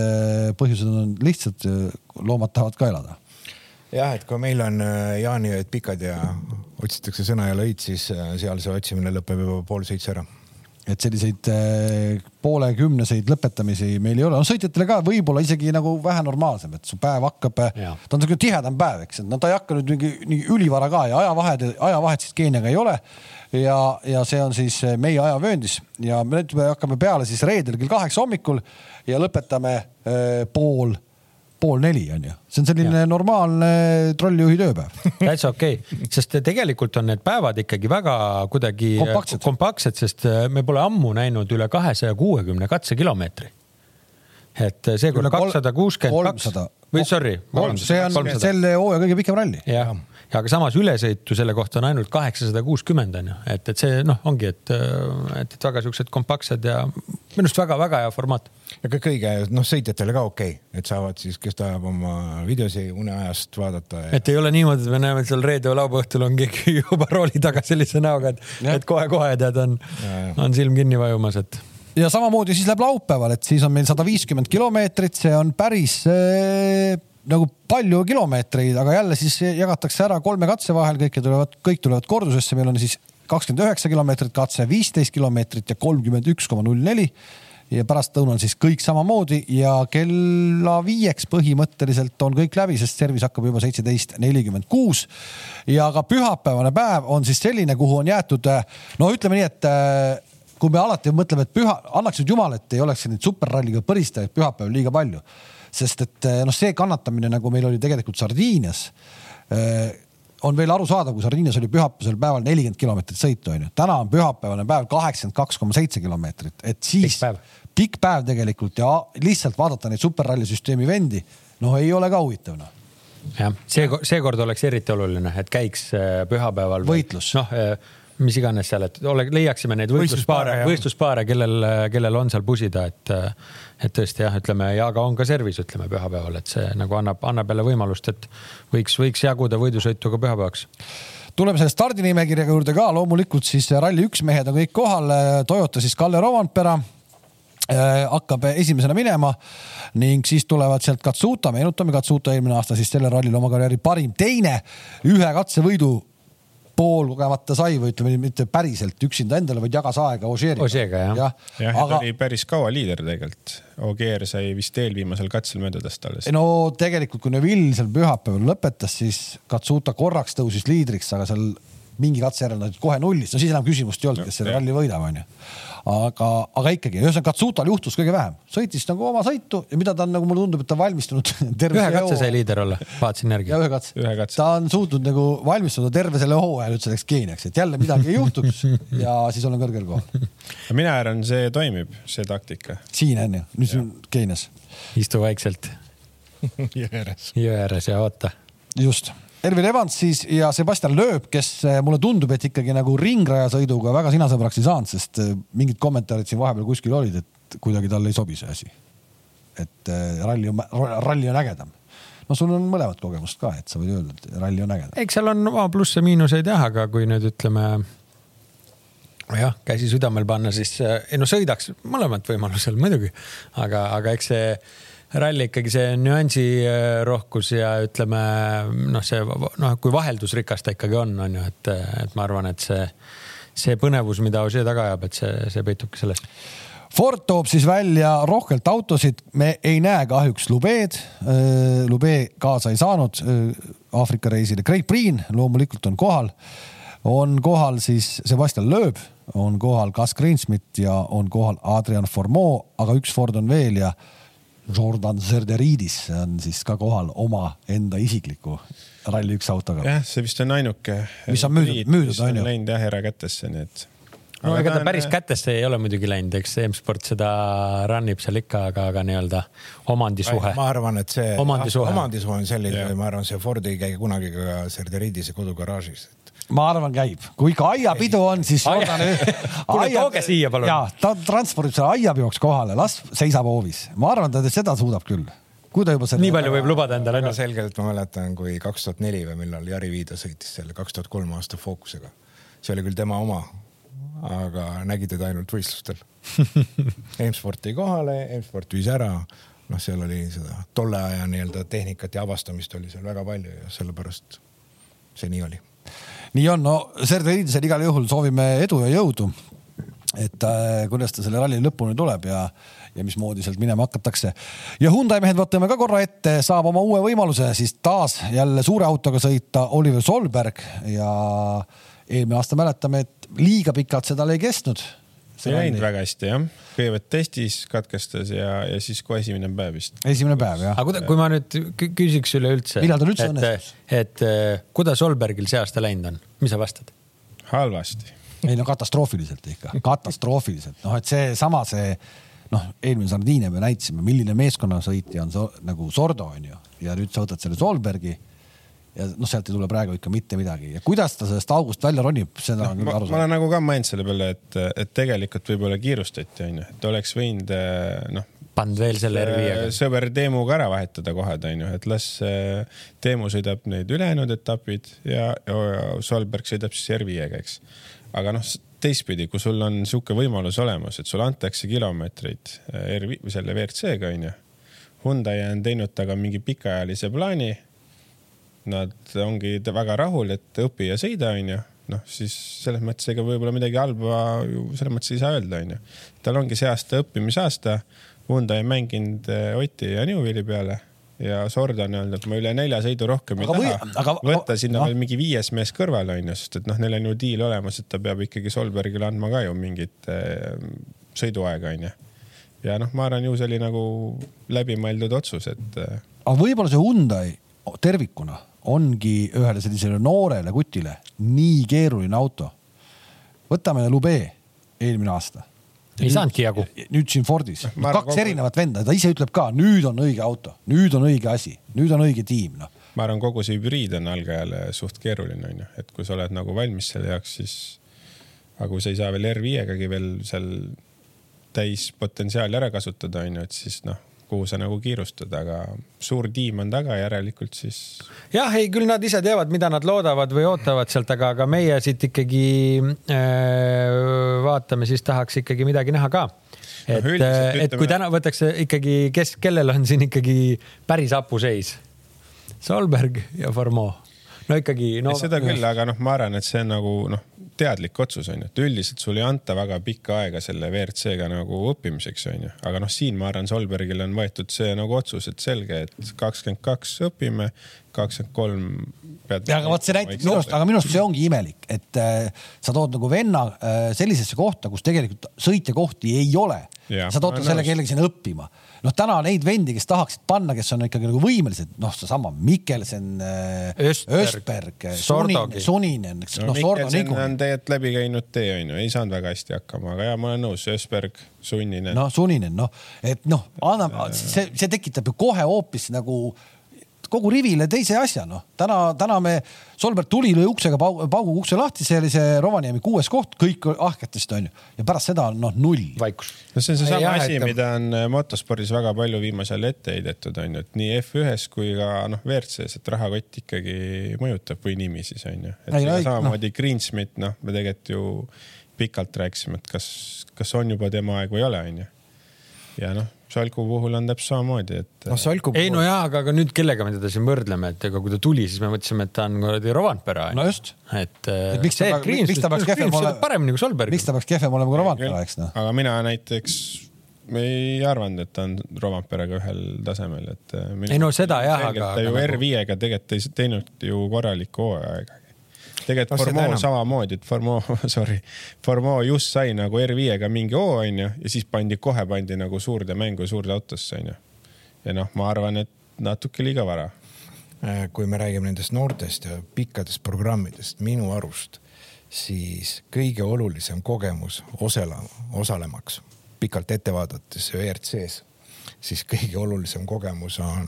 põhjused on lihtsad, loomad tahavad ka elada jah, et kui meil on jaaniööd pikad ja otsitakse sõna ja lõid, siis seal see otsimine lõpeb juba pool seitse ära et selliseid äh, poolekümneseid lõpetamisi meil ei ole, no sõitjatele ka võib-olla isegi nagu vähe normaalsem, et su päev hakkab, äh, ta on niisugune tihedam päev, eks, et no ta ei hakka nüüd mingi nii ülivara ka ja ajavahed, ajavahet siis Keeniaga ei ole. ja, ja see on siis äh, meie ajavööndis. Ja nüüd me hakkame peale siis reedel kell kaheksa hommikul ja lõpetame äh, pool pool neli on ju, see on selline ja. normaalne trollijuhi tööpäev täitsa okei okay., sest tegelikult on need päevad ikkagi väga kuidagi kompaktsed, kompaktsed, sest äh, me pole ammu näinud üle kahesaja kuuekümne katsekilomeetri. et seekord kakssada kuuskümmend kaks või sorry. see on 300. selle hooaja kõige pikem ralli. jah, ja aga samas ülesõitu selle kohta on ainult kaheksasada kuuskümmend on ju, et, et see noh, ongi, et, et, et väga siuksed kompaktsed ja minu arust väga-väga hea formaat. ja ka kõige noh, sõitjatele ka okei okay., et saavad siis, kes tahab oma videosi uneajast vaadata ja.... et ei ole niimoodi, et me näeme, et seal reede või laupäeva õhtul on keegi juba rooli taga sellise näoga, et, et kohe-kohe tead, on, on silm kinni vajumas, et ja samamoodi siis läheb laupäeval, et siis on meil sada viiskümmend kilomeetrit, see on päris äh, nagu palju kilomeetreid, aga jälle siis jagatakse ära kolme katse vahel, kõik tulevad, kõik tulevad kordusesse, meil on siis kakskümmend üheksa kilomeetrit katse, viisteist kilomeetrit ja kolmkümmend üks koma null neli. Ja pärastlõunal siis kõik samamoodi ja kella viieks põhimõtteliselt on kõik läbi, sest servis hakkab juba seitseteist nelikümmend kuus. ja ka pühapäevane päev on siis selline, kuhu on jäetud, no ütleme nii, et kui me alati mõtleme, et püha, annaks nüüd jumal, et ei oleks neid superralliga põristajaid pühapäeval liiga palju sest et eh, noh, see kannatamine, nagu meil oli tegelikult Sardiinias eh, on veel arusaadav, kui Sardiinias oli pühapäevasel päeval nelikümmend kilomeetrit sõitu onju, täna on pühapäevane päev kaheksakümmend kaks koma seitse kilomeetrit, et siis pikk päev. tegelikult ja lihtsalt vaadata neid superralli süsteemi vendi, noh, ei ole ka huvitav noh jah, see, seekord oleks eriti oluline, et käiks eh, pühapäeval. võitlus. noh mis iganes seal, et ole, leiaksime neid võistluspaare, võistluspaare, kellel, kellel on seal pusida, et, et tõesti jah, ütleme ja ka on ka servis, ütleme pühapäeval, et see nagu annab, annab jälle võimalust, et võiks, võiks jaguda võidusõitu ka pühapäevaks. Tuleme selle stardinimekirja juurde ka, loomulikult siis Rally1 mehed on kõik kohal, Toyota siis Kalle Rovanpera äh, hakkab esimesena minema ning siis tulevad sealt Katsuta, meenutame Katsuta eelmine aasta siis sellel rallil oma karjääri parim teine ühe katsevõidu poolkogemata sai või ütleme mitte päriselt üksinda endale, vaid jagas aega Ožeeriga. Ožeega jah. jah, jah, aga... ta oli päris kaua liider tegelikult. Ogier sai vist eelviimasel katsel mööda tast alles. no tegelikult, kui Neville seal pühapäeval lõpetas, siis Katsuta korraks tõusis liidriks, aga seal mingi katse järel nad kohe nullis, no siis enam küsimust ei olnud, kes selle ralli võidab, onju aga, aga ikkagi, ühesõnaga Katsutal juhtus kõige vähem, sõitis nagu oma sõitu ja mida ta on nagu mulle tundub, et ta on valmistunud ühe katse sai liider olla, vaatasin järgi. ühe katse, ühe katse., ta on suutnud nagu valmistuda terve selle hooaja nüüd selleks geeniaks, et jälle midagi ei juhtuks ja siis olen kõrgel kohal. mina arvan, see toimib, see taktika. siin on ju, nüüd on geenias. istu vaikselt jõe ääres. jõe ääres ja oota. just Elvin Evans siis ja Sebastian Loeb, kes eh, mulle tundub, et ikkagi nagu ringrajasõiduga väga sinasõbraks ei saanud, sest eh, mingid kommentaarid siin vahepeal kuskil olid, et kuidagi talle ei sobi see asi. et eh, ralli on, ralli on ägedam no sul on mõlemat kogemust ka, et sa võid öelda, et ralli on ägedam. eks seal on oma plusse-miinuseid jah, aga kui nüüd ütleme jah, käsi südamel panna, siis ei no sõidaks mõlemat võimalusel muidugi, aga, aga eks see ralli ikkagi see nüansirohkus ja ütleme noh, see noh, kui vaheldusrikas ta ikkagi on, on ju, et, et ma arvan, et see, see põnevus, mida Ožee taga ajab, et see, see peitubki selles. Ford toob siis välja rohkelt autosid, me ei näe kahjuks Lubeed. Äh, Lube kaasa ei saanud äh, Aafrika reisile. Craig Priin loomulikult on kohal. on kohal siis Sebastian Loeb, on kohal Gus Greensmit ja on kohal Adrian Formeau, aga üks Ford on veel ja Jordan Zerderidis on siis ka kohal omaenda isikliku Rally1 autoga. jah, see vist on ainuke. mis on müüdud, müüdud on ju. Läinud jah erakätesse, nii et. no ega ta päris kätesse ei ole muidugi läinud, eks M-sport seda run ib seal ikka, aga, aga nii-öelda omandisuhe. ma arvan, et see omandisuhe, omandisuhe on selline, ma arvan, see Ford ei käi kunagi ka Zerderidise kodugaraažis ma arvan, käib, kui ikka aiapidu on, siis loodan kuule, tooge siia palun. ja ta transpordib selle aiapeoks kohale, las seisab hoovis, ma arvan, ta seda suudab küll. kui ta juba selle. nii palju võib lubada endale. väga selgelt ma mäletan, kui kaks tuhat neli või millal Jari Viida sõitis selle kaks tuhat kolm aasta Focusega. see oli küll tema oma, aga nägi teda ainult võistlustel M-sport tõi kohale, M-sport viis ära noh, seal oli seda tolle aja nii-öelda tehnikat ja avastamist oli seal väga palju ja sellepärast see nii oli nii on, no Sergei igal juhul soovime edu ja jõudu. et äh, kuidas ta selle ralli lõpuni tuleb ja, ja mismoodi sealt minema hakatakse. ja Hyundai mehed võtame ka korra ette, saab oma uue võimaluse siis taas jälle suure autoga sõita Oliver Solberg ja eelmine aasta mäletame, et liiga pikalt see tal ei kestnud see ei läinud väga hästi jah, kõigepealt testis katkestas ja, ja siis kohe esimene päev vist. esimene päev jah. aga kuida, kui ma nüüd küsiks üleüldse. millal tal üldse õnnestus? et, et kuidas Solbergil see aasta läinud on, mis sa vastad? halvasti. ei no katastroofiliselt ikka, katastroofiliselt, noh, et seesama see, see noh, eelmine Sardiinia me näitasime, milline meeskonnasõitja on so, nagu Sordo on ju ja nüüd sa võtad selle Solbergi ja noh, sealt ei tule praegu ikka mitte midagi ja kuidas ta sellest august välja ronib, seda on küll aru saada. ma olen nagu ka mõelnud selle peale, et, et tegelikult võib-olla kiirustati, onju, et oleks võinud noh pannud veel selle R5-ga. sõber Teemuga ära vahetada kohe, onju, et las Teemu sõidab need ülejäänud etapid ja, ja Solberg sõidab siis R5-ga, eks. aga noh, teistpidi, kui sul on sihuke võimalus olemas, et sulle antakse kilomeetreid R5 või selle WRC-ga onju. Hyundai on teinud temaga mingi pikaajalise plaani nad ongi väga rahul, et õpi ja sõida, onju. noh, siis selles mõttes ega võib-olla midagi halba ju selles mõttes ei saa öelda, onju. tal ongi see aasta õppimisaasta. Hyundai mänginud eh, Oti ja Newvili peale ja Sorda on öelnud, et ma üle nelja sõidu rohkem aga ei või, taha. võtta sinna no. veel mingi viies mees kõrvale onju, sest et noh, neil on ju diil olemas, et ta peab ikkagi Solbergile andma ka ju mingit äh, sõiduaega onju. ja noh, ma arvan ju see oli nagu läbimõeldud otsus, et äh.... aga võib-olla see Hyundai tervikuna ongi ühele sellisele noorele kutile nii keeruline auto. võtame Lube eelmine aasta. ei saanudki jagu. nüüd siin Fordis, kaks kogu... erinevat venda, ta ise ütleb ka, nüüd on õige auto, nüüd on õige asi, nüüd on õige tiim, noh. ma arvan, kogu see hübriid on algajale suht keeruline, onju, et kui sa oled nagu valmis selle jaoks, siis aga kui sa ei saa veel R5-gagi veel seal täis potentsiaali ära kasutada, onju, et siis noh kuhu sa nagu kiirustad, aga suur tiim on taga, järelikult siis. jah, ei küll nad ise teavad, mida nad loodavad või ootavad sealt, aga, aga meie siit ikkagi äh, vaatame, siis tahaks ikkagi midagi näha ka. et no,, äh, et kui täna võtaks ikkagi, kes, kellel on siin ikkagi päris hapuseis? Solberg ja Formeau no ikkagi no,. seda küll, aga noh, ma arvan, et see on nagu noh, teadlik otsus on ju, et üldiselt sul ei anta väga pikka aega selle WRC-ga nagu õppimiseks on ju, aga noh, siin ma arvan, Solbergil on võetud see nagu otsus, et selge, et kakskümmend kaks õpime, kakskümmend kolm pead. ja aga vot see näitab minu arust, aga minu arust see ongi imelik, et äh, sa tood nagu venna äh, sellisesse kohta, kus tegelikult sõitjakohti ei ole. sa tood selle kellegi sinna õppima noh, täna neid vendi, kes tahaksid panna, kes on ikkagi nagu võimelised, noh, seesama Mikkelsen, äh, Östberg, Suninen, Suninen, eks no, noh, Sordo niikuinii. on tegelikult läbi käinud tee, onju, ei saanud väga hästi hakkama, aga ja ma olen nõus, Östberg, Sunninen. noh, Sunninen, noh, et noh, annab, see, see tekitab ju kohe hoopis nagu kogu rivile teise asja, noh. täna, täna me, Solberg tuli, lõi uksega paugu, paugu ukse lahti, see oli see Rovaniemi kuues koht, kõik ahketasid, onju. ja pärast seda on noh, null. vaikus. no see on seesama asi, mida on äh, motospordis väga palju viimasel ajal ette heidetud, onju, et nii F1-s kui ka noh, WRC-s, et rahakott ikkagi mõjutab või nimi siis onju. et ei, samamoodi no. Greensmith, noh, me tegelikult ju pikalt rääkisime, et kas, kas on juba tema aeg või ei ole, onju. Ja noh Salku puhul on täpselt samamoodi, et. noh, Salku puhul. ei no jaa, aga, aga nüüd kellega me teda siin võrdleme, et ega kui ta tuli, siis me mõtlesime, et ta on kuradi Rovanpera. no just. et, et miks ta, miks ta peaks kehvem olema. paremini kui Solberg. miks ta peaks kehvem olema kui Rovanpera, eks noh. aga mina näiteks ei arvanud, et ta on Romperaga ühel tasemel, et. ei no seda jah, aga. ta ju R5-ga tegelikult ei teinud ju korralikku hooaega tegelikult Formeau samamoodi, et Formeau, sorry, Formeau just sai nagu R5-ga mingi hoo onju ja siis pandi, kohe pandi nagu suurde mängu, suurde autosse onju. ja noh, ma arvan, et natuke liiga vara. Äh, kui me räägime nendest noortest ja pikkadest programmidest, minu arust, siis kõige olulisem kogemus osale, osalemaks pikalt ette vaadates ERC-s, siis kõige olulisem kogemus on,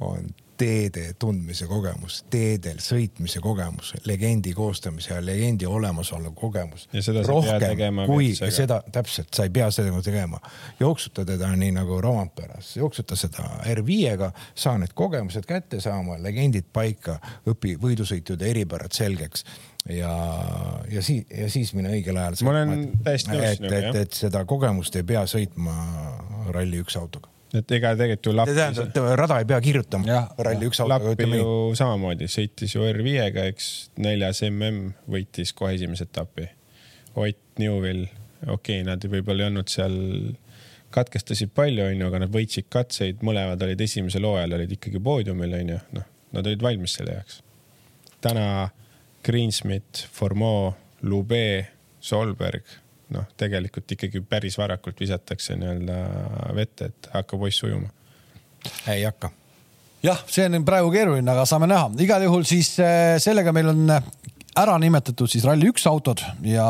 on teede tundmise kogemus, teedel sõitmise kogemus, legendi koostamise ja legendi olemasolu kogemus. rohkem kui vetsega. seda, täpselt, sa ei pea seda tegema. jooksuta teda nii nagu Romperas, jooksuta seda R5-ga, saa need kogemused kätte saama, legendid paika, õpi võidusõitude eripärad selgeks ja, ja siis, ja siis mine õigel ajal. ma olen täiesti nõus sinuga, jah. et seda kogemust ei pea sõitma Rally1 autoga et ega tegelikult ju Lapp. see tähendab, et rada ei pea kirjutama. Rally üks autoga nii. ju samamoodi sõitis ju R5-ga, eks neljas mm võitis kohe esimese etapi. Ott Newvil, okei okay,, nad võib-olla ei olnud seal, katkestasid palju, onju, aga nad võitsid katseid, mõlemad olid esimesel hooajal olid ikkagi poodiumil, onju, noh, nad olid valmis selle jaoks. täna Greensmith, Formeau, Lube, Solberg noh, tegelikult ikkagi päris varakult visatakse nii-öelda vette, et hakka poiss ujuma. ei hakka. jah, see on praegu keeruline, aga saame näha. igal juhul siis äh, sellega meil on ära nimetatud siis Rally1 autod ja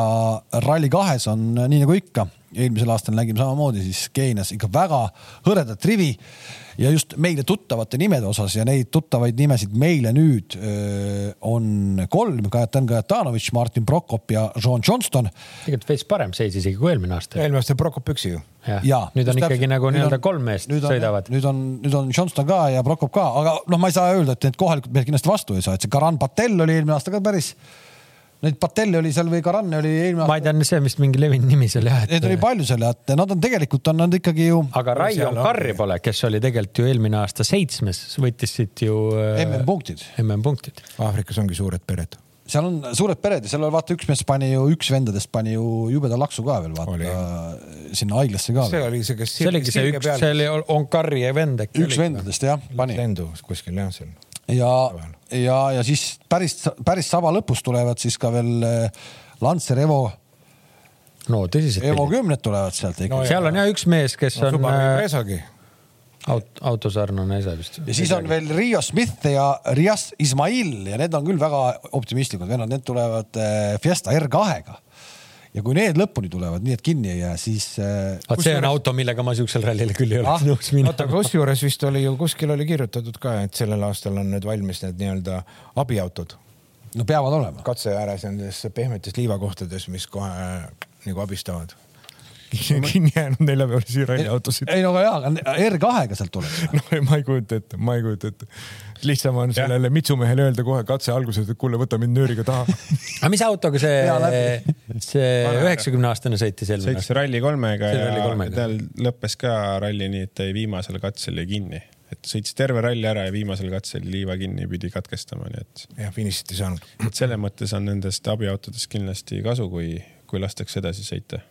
Rally2-s on nii nagu ikka eelmisel aastal nägime samamoodi siis Keenias ikka väga hõredat rivi ja just meile tuttavate nimede osas ja neid tuttavaid nimesid meile nüüd öö, on kolm, Kajetan Kajatanovitš, Martin Prokop ja John Johnston. tegelikult veits parem seis isegi kui eelmine aasta. eelmine aasta Prokop üksi ju. jah, nüüd on ikkagi nagu nii-öelda kolm meest nüüd on, sõidavad. nüüd on, nüüd on Johnston ka ja Prokop ka, aga noh, ma ei saa öelda, et need kohalikud mehed kindlasti vastu ei saa, et see Karan Patel oli eelmine aasta ka päris Neid Patelli oli seal või Karanne oli eelmine aasta. ma ei tea, see on vist mingi levinud nimi seal jah et.... Neid oli palju seal ja et nad on tegelikult on nad ikkagi ju. aga Raion Karri pole, kes oli tegelikult ju eelmine aasta seitsmes, võttis siit ju. MM-punktid. MM-punktid. Aafrikas ongi suured pered seal on suured pered ja seal oli vaata, üks mees pani ju, üks vendadest pani ju jubeda laksu ka veel vaata sinna haiglasse ka. see oli see, kes. see oligi see üks, see oli Onkari vend äkki. üks vendadest jah, pani. lendu kuskil jah seal ja, ja, ja siis päris, päris saba lõpus tulevad siis ka veel eh, Lancer Evo. no tõsiselt. Evo kümned tulevad sealt ikka no,. seal on ja üks mees, kes no, on. Pesagi aut-, autosarnane ise vist. ja siis on veel Riio Smith ja Rias Ismail ja need on küll väga optimistlikud vennad, need tulevad eh, Fiesta R2-ga ja kui need lõpuni tulevad, nii et kinni ei jää, siis äh,. vaat see on juures... auto, millega ma siuksel rallil küll ei oleks ah, nõus minema. oota, kusjuures vist oli ju kuskil oli kirjutatud ka, et sellel aastal on nüüd valmis need nii-öelda abiautod. no peavad olema. katse ääres nendes pehmetes liivakohtades, mis kohe äh, nagu abistavad kinni jäänud neljapäevalisi ralliautosid. ei no aga jaa, aga R2-ga sealt tuleb. no ma ei kujuta ette, ma ei kujuta ette lihtsam on sellele mitsumehele öelda kohe katse alguses, et kuule, võta mind nööriga taha aga mis autoga see, see üheksakümne aastane sõitis eelmine aasta? sõitis Rally3-ga ja tal lõppes ka ralli nii, et ta jäi viimasel katsel jäi kinni et sõitis terve ralli ära ja viimasel katsel liiva kinni pidi katkestama, nii et. jah, finišit ei saanud. et selles mõttes on nendest abiautodest kindlasti kasu, kui, kui lastakse edasi sõita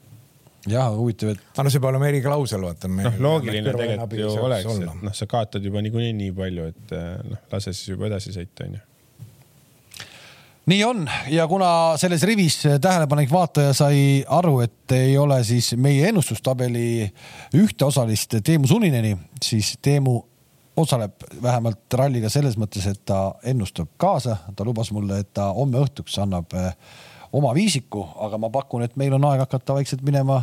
jah, huvitav, et. aga no see peab olema eriklausel, vaata. noh, loogiline tegelikult ju oleks, et noh, sa kaotad juba niikuinii nii palju, et eh, noh, lase siis juba edasi sõita, onju nii on ja kuna selles rivis tähelepanelik vaataja sai aru, et ei ole siis meie ennustustabeli ühte osalist Teemu Sunineni, siis Teemu osaleb vähemalt ralliga selles mõttes, et ta ennustab kaasa, ta lubas mulle, et ta homme õhtuks annab eh, oma viisiku, aga ma pakun, et meil on aeg hakata vaikselt minema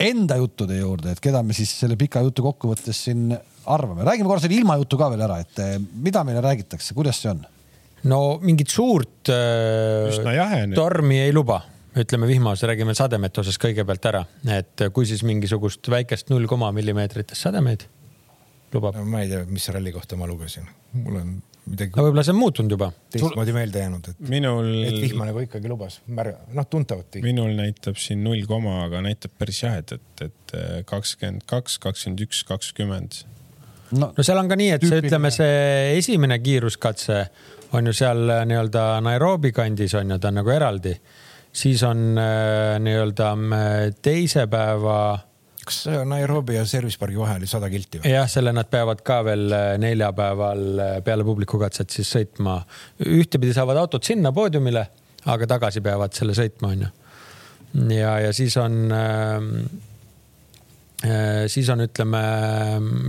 enda juttude juurde, et keda me siis selle pika jutu kokkuvõttes siin arvame. räägime korra selle ilmajutu ka veel ära, et eh, mida meile räägitakse, kuidas see on? no mingit suurt äh, tormi ei luba, ütleme vihmase, räägime sademete osas kõigepealt ära, et kui siis mingisugust väikest null koma millimeetritest sademeid lubab no,. ma ei tea, mis ralli kohta ma lugesin, mul on midagi. no võib-olla see on muutunud juba. teistmoodi meelde jäänud, et minul. et vihma nagu ikkagi lubas, noh, tuntavalt. minul näitab siin null koma, aga näitab päris jahedat, et kakskümmend kaks, kakskümmend üks, kakskümmend. no seal on ka nii, et see, ütleme, see esimene kiiruskatse on ju seal äh, nii-öelda Nairobi kandis on ju, ta on nagu eraldi. siis on äh, nii-öelda äh, teise päeva kas Nairobi ja Service Pargi vahe oli sada kilti või? jah, selle nad peavad ka veel äh, neljapäeval äh, peale publikukatset siis sõitma. ühtepidi saavad autod sinna poodiumile, aga tagasi peavad selle sõitma, onju. ja, ja siis on ähm, äh, siis on, ütleme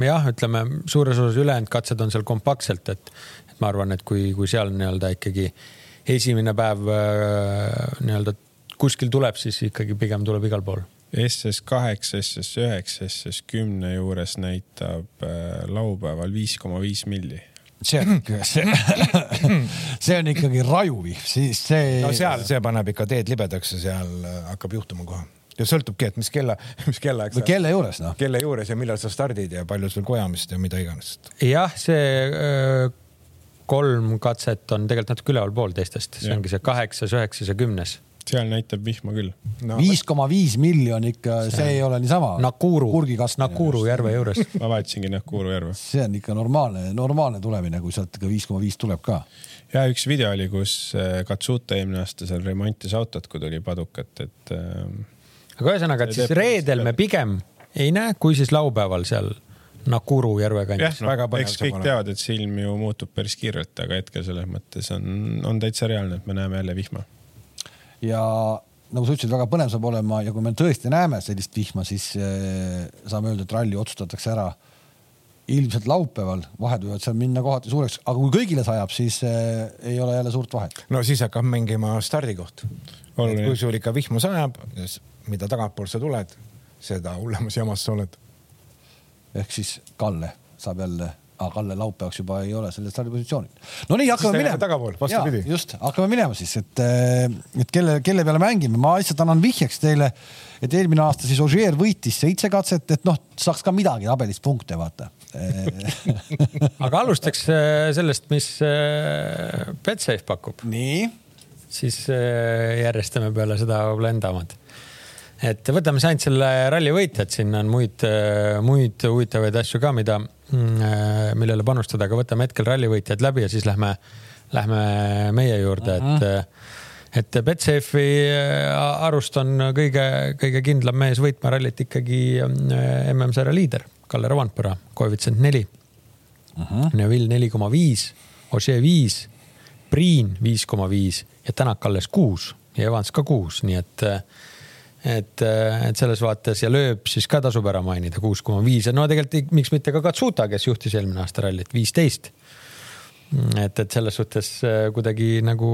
jah, ütleme suures osas ülejäänud katsed on seal kompaktselt, et, et ma arvan, et kui, kui seal nii-öelda ikkagi esimene päev äh, nii-öelda kuskil tuleb, siis ikkagi pigem tuleb igal pool SS kaheksa, SS üheksa, SS kümne juures näitab äh, laupäeval viis koma viis milli see on ikka, see, see on ikkagi rajuvihm, siis see. no seal, see paneb ikka teed libedaks ja seal äh, hakkab juhtuma kohe. ja sõltubki, et mis kella, mis kellaaeg. või kelle juures noh. kelle juures ja millal sa stardid ja palju sul kojamist ja mida iganes. jah, see öö, kolm katset on tegelikult natuke ülevalpool teistest, see ongi see kaheksas, üheksas ja kümnes seal näitab vihma küll no,. viis koma viis miljon ikka, see ei ole niisama. Nakuru, Nakuru järve juures ma vaatasingi Nakuru järve. see on ikka normaalne, normaalne tulemine, kui sealt ikka viis koma viis tuleb ka. ja üks video oli, kus äh, Katsuta eelmine aasta seal remontis autot, kui tuli padukat, et. Ähm, aga ühesõnaga, et siis reedel me pigem ei näe, kui siis laupäeval seal Nakuru järve kandis. jah, no, eks kõik teavad, et see ilm ju muutub päris kiirelt, aga hetkel selles mõttes on, on täitsa reaalne, et me näeme jälle vihma ja nagu sa ütlesid, väga põnev saab olema ja kui me tõesti näeme sellist vihma, siis eh, saame öelda, et ralli otsustatakse ära ilmselt laupäeval, vahed võivad seal minna kohati suureks, aga kui kõigile sajab, siis äh, ei ole jälle suurt vahet. no siis hakkab mängima stardikoht. kui sul ikka vihma sajab, mida tagantpoolt sa tuled, seda hullemas jamas sa oled. ehk siis Kalle saab jälle aga Kalle laupäevaks juba ei ole sellel stardipositsioonil. no nii, hakkame minema. tagapool, vastupidi. just, hakkame minema siis, et, eh, et kelle, kelle peale mängime, ma lihtsalt annan vihjeks teile, et eelmine aasta siis Ogier võitis seitse katset, et noh, saaks ka midagi tabelist punkte, vaata aga alustaks eh, sellest, mis eh, Betsafe pakub. nii. siis järjestame peale seda võib-olla enda omad et võtame siis ainult selle ralli võitjad, siin on muid, muid huvitavaid asju ka, mida Mm, äh, millele panustada, aga võtame hetkel rallivõitjad läbi ja siis lähme, lähme meie juurde, et mhm. et Betsafe'i äh, arust on kõige, kõige kindlam mees võitma rallit ikkagi MM-sarja äh, liider Kalle Rovanpera, koefitsient neli uh. -huh. Neville neli koma viis, Ožee viis, Priin viis koma viis ja Tänak alles kuus ja Evans ka kuus, nii et et, et selles vaates ja lööb siis ka tasub ära mainida kuus koma viis ja no tegelikult miks mitte ka Katsuta, kes juhtis eelmine aasta rallit viisteist. et, et selles suhtes äh, kuidagi nagu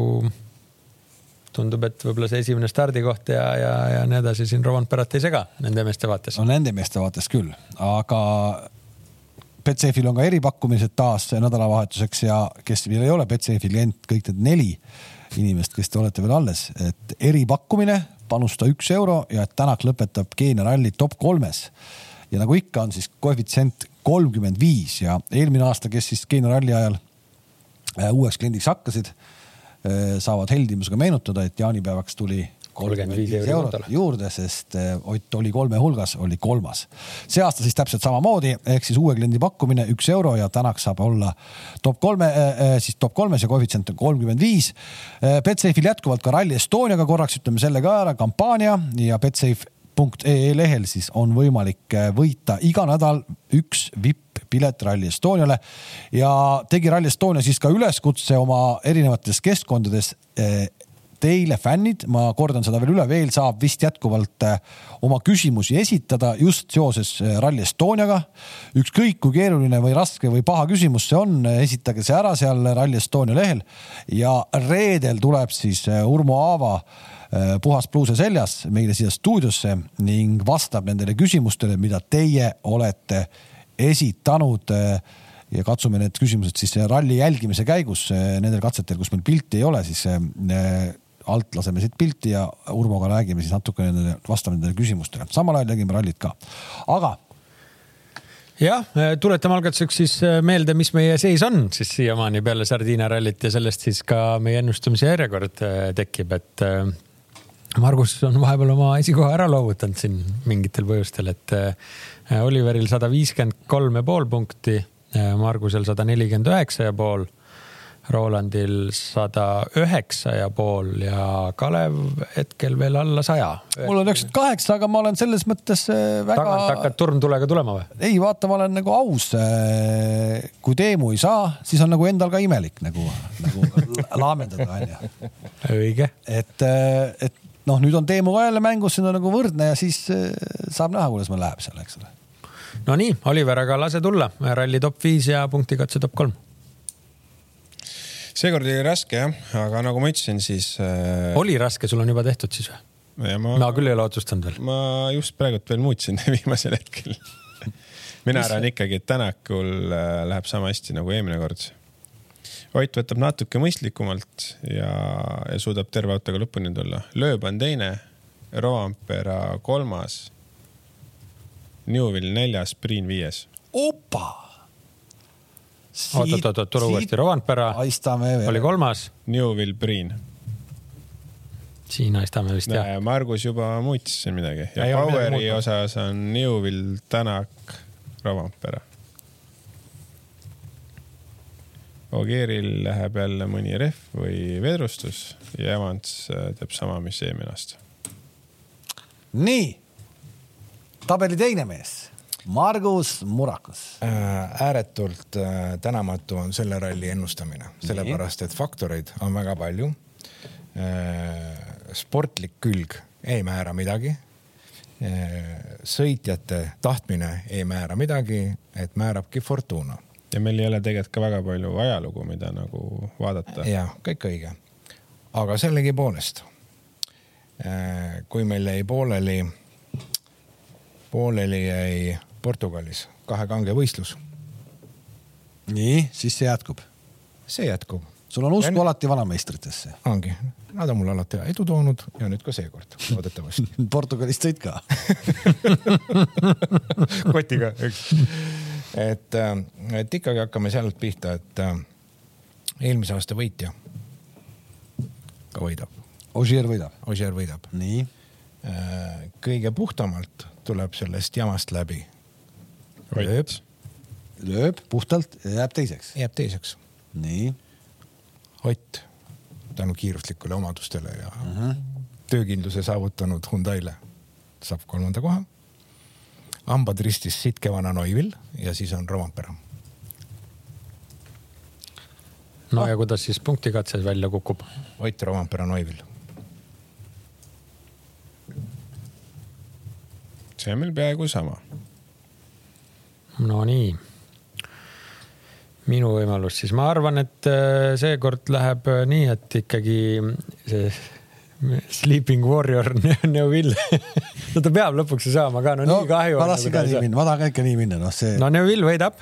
tundub, et võib-olla see esimene stardikoht ja, ja, ja nii edasi siin Rovanperat ei sega nende meeste vaates. no nende meeste vaates küll, aga Betsafe'il on ka eripakkumised taas nädalavahetuseks ja kes veel ei ole Betsafe klient, kõik need neli inimest, kes te olete veel alles, et eripakkumine panusta üks euro ja et Tänak lõpetab Keenia ralli top kolmes. ja nagu ikka, on siis koefitsient kolmkümmend viis ja eelmine aasta, kes siis Keenia ralli ajal äh, uueks kliendiks hakkasid, äh, saavad heldimusega meenutada, et jaanipäevaks tuli kolmkümmend viis eurot juurde, sest eh, Ott oli kolme hulgas, oli kolmas. see aasta siis täpselt samamoodi, ehk siis uue kliendi pakkumine üks euro ja Tänak saab olla top kolme, eh, eh, siis top kolmes ja koefitsient on kolmkümmend viis. Betsafe'il jätkuvalt ka Rally Estoniaga korraks ütleme selle ka ära, kampaania ja Betsafe .ee lehel siis on võimalik võita iga nädal üks vipp-pilet Rally Estoniale ja tegi Rally Estonia siis ka üleskutse oma erinevates keskkondades teile, fännid, ma kordan seda veel üle, veel saab vist jätkuvalt äh, oma küsimusi esitada just seoses äh, Rally Estoniaga. ükskõik kui keeruline või raske või paha küsimus see on, esitage see ära seal Rally Estonia lehel ja reedel tuleb siis äh, Urmo Aava puhas pluuse seljas meile siia stuudiosse ning vastab nendele küsimustele, mida teie olete esitanud ja katsume need küsimused siis ralli jälgimise käigus nendel katsetel, kus meil pilti ei ole, siis alt laseme siit pilti ja Urmoga räägime siis natuke nendele, vastame nendele küsimustele. samal ajal tegime rallit ka, aga jah, tuletame algatuseks siis äh, meelde, mis meie seis on siis siiamaani peale Sardiina rallit ja sellest siis ka meie ennustamise järjekord äh, tekib, et äh, Margus on vahepeal oma esikoha ära loovutanud siin mingitel põhjustel, et Oliveril sada viiskümmend kolm ja pool punkti, Margusel sada nelikümmend üheksa ja pool Rolandil sada üheksa ja pool ja Kalev hetkel veel alla saja. mul on üheksakümmend kaheksa, aga ma olen selles mõttes äh, väga. tagant hakkad turntulega tulema või? ei, vaata, ma olen nagu aus. Äh, kui Teemu ei saa, siis on nagu endal ka imelik nagu, nagu laamendada onju. õige. et, äh, et noh, nüüd on Teemu ka jälle mängus, siin on nagu võrdne ja siis saab näha, kuidas meil läheb seal, eks ole. Nonii, Oliver, aga lase tulla, ralli top viis ja punktikatse top kolm seekord oli raske jah, aga nagu ma ütlesin, siis äh.... oli raske, sul on juba tehtud siis või? Ma... ma küll ei ole otsustanud veel. ma just praegult veel muutsin viimasel hetkel mina arvan ikkagi, et Tänakul äh, läheb sama hästi nagu eelmine kord. Ott võtab natuke mõistlikumalt ja, ja suudab terve autoga lõpuni tulla. lööb on teine, Roampera kolmas, Newvil neljas, Priin viies. opa oot, oot, oot, oot, tule uuesti, Rovanpera oli kolmas. Newvil Priin. siin haistame vist jah. Margus juba muutis siin midagi ja Ei, Poweri osas on Newvil, Tänak, Rovanpera. Ogeeril läheb jälle mõni rehv või vedrustus ja Evans äh, teeb sama, mis eelmine aasta. nii, tabeli teine mees Margus Murakas. Äh, ääretult äh, tänamatu on selle ralli ennustamine, sellepärast et faktoreid on väga palju. Äh, sportlik külg ei määra midagi. sõitjate tahtmine ei määra midagi, et määrabki Fortuna. ja meil ei ole tegelikult ka väga palju ajalugu, mida nagu vaadata. jah, kõik õige. aga sellegipoolest, kui meil jäi pooleli pooleli jäi Portugalis kahe kange võistlus. nii, siis see jätkub? see jätkub. sul on usku ja alati vanameistritesse? ongi, nad on mulle alati edu toonud ja nüüd ka seekord, loodetavasti Portugalist sõid ka kotiga, eks. et, äh, et ikkagi hakkame sealt pihta, et äh, eelmise aasta võitja ka võidab. Ožeer võidab? Ožeer võidab. nii Äh, kõige puhtamalt tuleb sellest jamast läbi. Lööb, lööb puhtalt ja jääb teiseks. jääb teiseks. nii. Ott tänu kiiruslikule omadustele ja uh -huh. töökindluse saavutanud Hyundai'le saab kolmanda koha. hambad ristis Sitkevana Neuvill ja siis on Rompera. no ah. ja kuidas siis punktikatses välja kukub? Ott Rompera Neuvill see on meil peaaegu sama. Nonii. minu võimalus siis, ma arvan, et äh, seekord läheb äh, nii, et ikkagi see Sleeping Warrior Neuvill no ta peab lõpuks ju saama ka, no, nii kahju. ma tahtsin ka nii minna, ma tahan ka ikka nii minna, noh see. no Neuvill võidab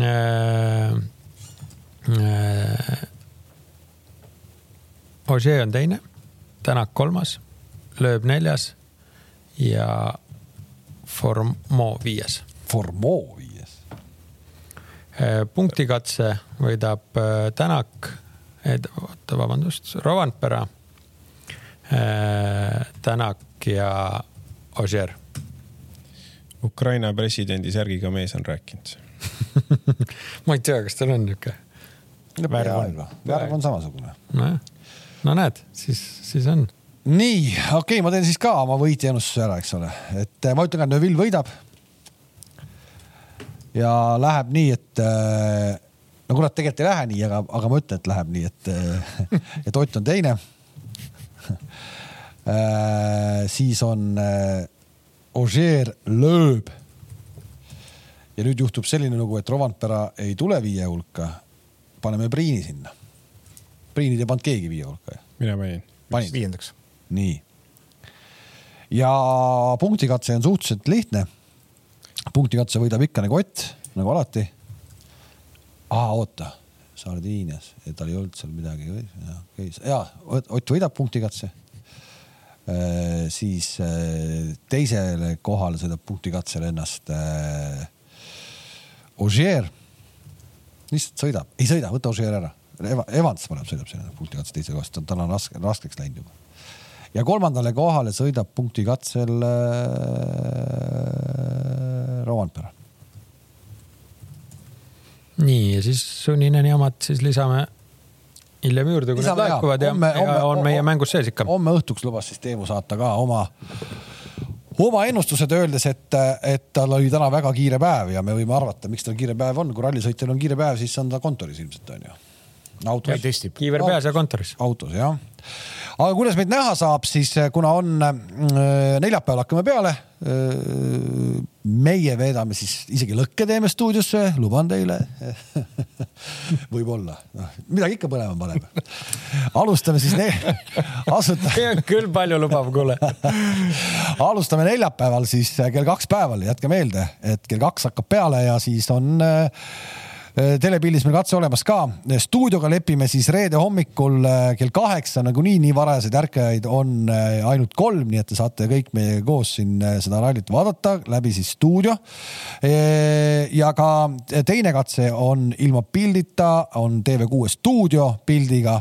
äh,. Äh, Ožee on teine, Tänak kolmas, lööb neljas ja Formo viies. Formo viies. Äh, punktikatse võidab äh, Tänak, oota, vabandust, Rovandpera, äh, Tänak ja Ožeer. Ukraina presidendi särgiga mees on rääkinud ma ei tea, kas tal on niuke. värv on, värv on samasugune. nojah, no näed, siis, siis on nii, okei okay,, ma teen siis ka oma võitja ennustuse ära, eks ole, et ma ütlen et Neville võidab. Ja läheb nii, et äh, no kurat, tegelikult ei lähe nii, aga, aga ma ütlen, et läheb nii, et, äh, et Ott on teine siis on Ožeer lööb. ja nüüd juhtub selline lugu, et Rovanpera ei tule viie hulka. paneme Priini sinna. Priinid ei pannud keegi viie hulka ju. mina panin. panid? viiendaks nii. ja punktikatse on suhteliselt lihtne. Punktikatse võidab ikka nagu Ott, nagu alati. aa, oota, Sardiinias, tal ei olnud seal midagi. ja, Ott võidab punktikatse Äh, siis äh, teisele kohale sõidab punktikatsel ennast äh, Ogier. lihtsalt sõidab, ei sõida, võta Ogier ära. Evans paneb, sõidab sinna punktikatse teise kohast, tal on raske, raskeks läinud juba ja kolmandale kohale sõidab punkti katsel äh, Rovanpera. nii ja siis sunninen jamad siis lisame hiljem juurde, kui need laekuvad ja, homme, ja on meie mängus sees ikka. homme õhtuks lubas siis Teemu saata ka oma, oma ennustused, öeldes, et, et tal oli täna väga kiire päev ja me võime arvata, miks tal kiire päev on, kui rallisõitjal on kiire päev, siis on ta kontoris ilmselt onju. autos. kiiver peas ja kontoris. autos jah aga kuidas meid näha saab, siis eh, kuna on äh, neljapäeval hakkame peale äh,. meie veedame siis isegi lõkke teeme stuudiosse, luban teile võib-olla, noh midagi ikka põlema paneb. alustame siis ne-, asutame. küll palju lubav, kuule alustame neljapäeval siis kell kaks päeval, jätke meelde, et kell kaks hakkab peale ja siis on Äh, telepildis meil katse olemas ka. stuudioga lepime siis reede hommikul äh, kell kaheksa, nagunii nii varajaseid ärkajaid on äh, ainult kolm, nii et te saate kõik meiega koos siin seda rallit vaadata läbi siis stuudio. ja ka teine katse on ilma pildita, on TV6 stuudio pildiga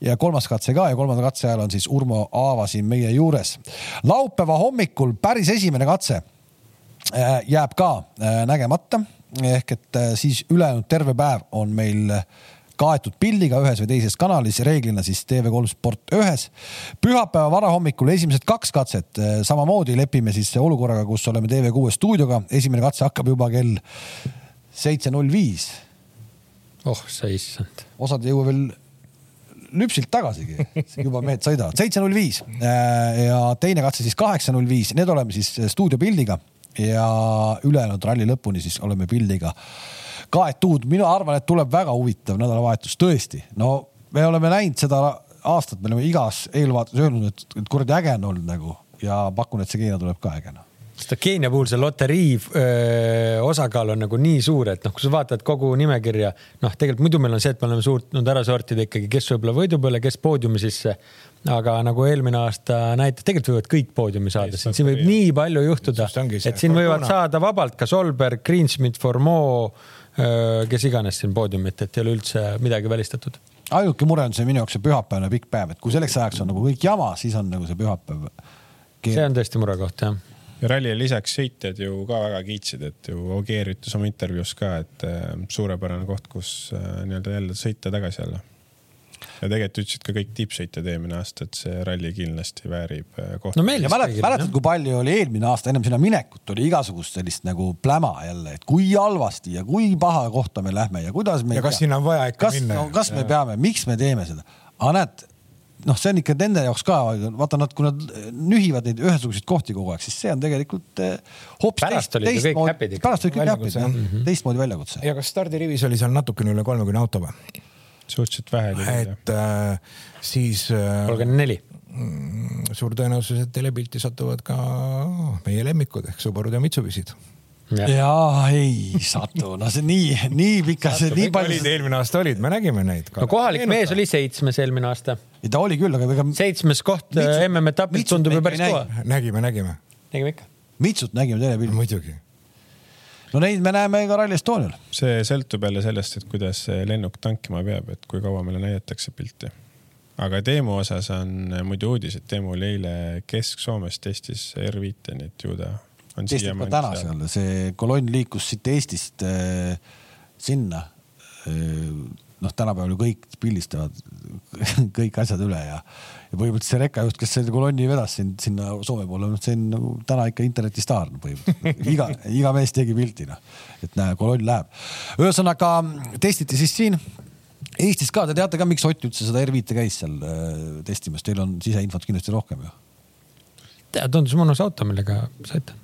ja kolmas katse ka ja kolmanda katse ajal on siis Urmo Aava siin meie juures. laupäeva hommikul päris esimene katse jääb ka nägemata ehk et äh, siis ülejäänud terve päev on meil kaetud pildiga ühes või teises kanalis, reeglina siis TV3 Sport ühes. pühapäeva varahommikul esimesed kaks katset, äh, samamoodi lepime siis olukorraga, kus oleme TV6 stuudioga, esimene katse hakkab juba kell seitse null viis. oh sa issand. osad ei jõua veel lüpsilt tagasigi, juba mehed sõidavad, seitse null viis äh, ja teine katse siis kaheksa null viis, need oleme siis stuudiopildiga ja ülejäänud ralli lõpuni siis oleme pildiga kaetud. mina arvan, et tuleb väga huvitav nädalavahetus, tõesti. no me oleme näinud seda aastat, me oleme igas eelvaates öelnud, et, et kuradi äge on olnud nagu ja pakun, et see Keenia tuleb ka äge noh sest Keenia puhul see loterii öö, osakaal on nagu nii suur, et noh, kui sa vaatad kogu nimekirja, noh, tegelikult muidu meil on see, et me oleme suutnud ära sortida ikkagi, kes võib-olla võidu peale, kes poodiumi sisse. Aga nagu eelmine aasta näitas, tegelikult võivad kõik poodiumi saada, siin. võib nii palju juhtuda, et siin võivad saada vabalt ka Solberg, Greensmith, Formeau, kes iganes siin poodiumit, et ei ole üldse midagi välistatud. Ainuke mure on see minu jaoks see pühapäevane pikk päev, et kui selleks ajaks on nagu kõik jama, siis on nagu see pühapäev. see on tõesti murekoht jah. Ja rallile lisaks sõitjad ju ka väga kiitsid, et ju Ogier ütles oma intervjuus ka, et äh, suurepärane koht, kus äh, nii-öelda jälle sõita tagasi jälle. Ja tegelikult ütlesid ka kõik tippsõitjad eelmine aasta, et see ralli kindlasti väärib äh, kohta. no meil mäletad, mäletad, kui palju oli eelmine aasta ennem sinna minekut oli igasugust sellist nagu pläma jälle, et kui halvasti ja kui paha kohta me lähme ja kuidas me. ja kas sinna on vaja ikka kas, minna no,? kas me peame, miks me teeme seda? aga näed noh, see on ikka nende jaoks ka, vaata nad, kui nad nühivad neid ühesuguseid kohti kogu aeg, siis see on tegelikult eh, hoopis pärast olid ju kõik häpid ikka. pärast olid kõik häpid -hmm., teistmoodi väljakutse. ja kas stardirivis oli seal natukene üle kolmekümne auto või? Suhteliselt vähe et äh, siis äh,. kolmkümmend neli mm, suur tõenäosus, et telepilti satuvad ka meie lemmikud ehk Subarud ja Mitsubisid ja, ja ei satu, no see nii, nii pikas, nii palju. eelmine aasta olid, me nägime neid. no kohalik mees oli seitsmes eelmine aasta. ta oli küll, aga ega. seitsmes koht äh, MM-etapil tundub ju päris kõva. nägime, nägime. nägime ikka. Mitsut nägime telepildil. muidugi. No neid me näeme ka Rally Estonial. see sõltub jälle sellest, et kuidas see lennuk tankima peab, et kui kaua meile näidatakse pilti aga Teemu osas on muidu uudis, et Teemu oli eile Kesk-Soomes testis R5-e, nii et ju ta on testib ka täna seal, see kolonn liikus siit Eestist äh, sinna äh, noh, tänapäeval ju kõik pildistavad kõik asjad üle ja, ja põhimõtteliselt see rekkajuht, kes selle kolonni vedas sind sinna Soome poole, noh, see on nagu täna ikka internetistaar no, põhimõtteliselt iga, iga mees tegi pilti noh, et näe, kolonn läheb. ühesõnaga testiti siis siin Eestis ka, te teate ka, miks Ott üldse seda R5-e käis seal äh, testimas, teil on siseinfot kindlasti rohkem ju. tundus mõnus auto, millega sõita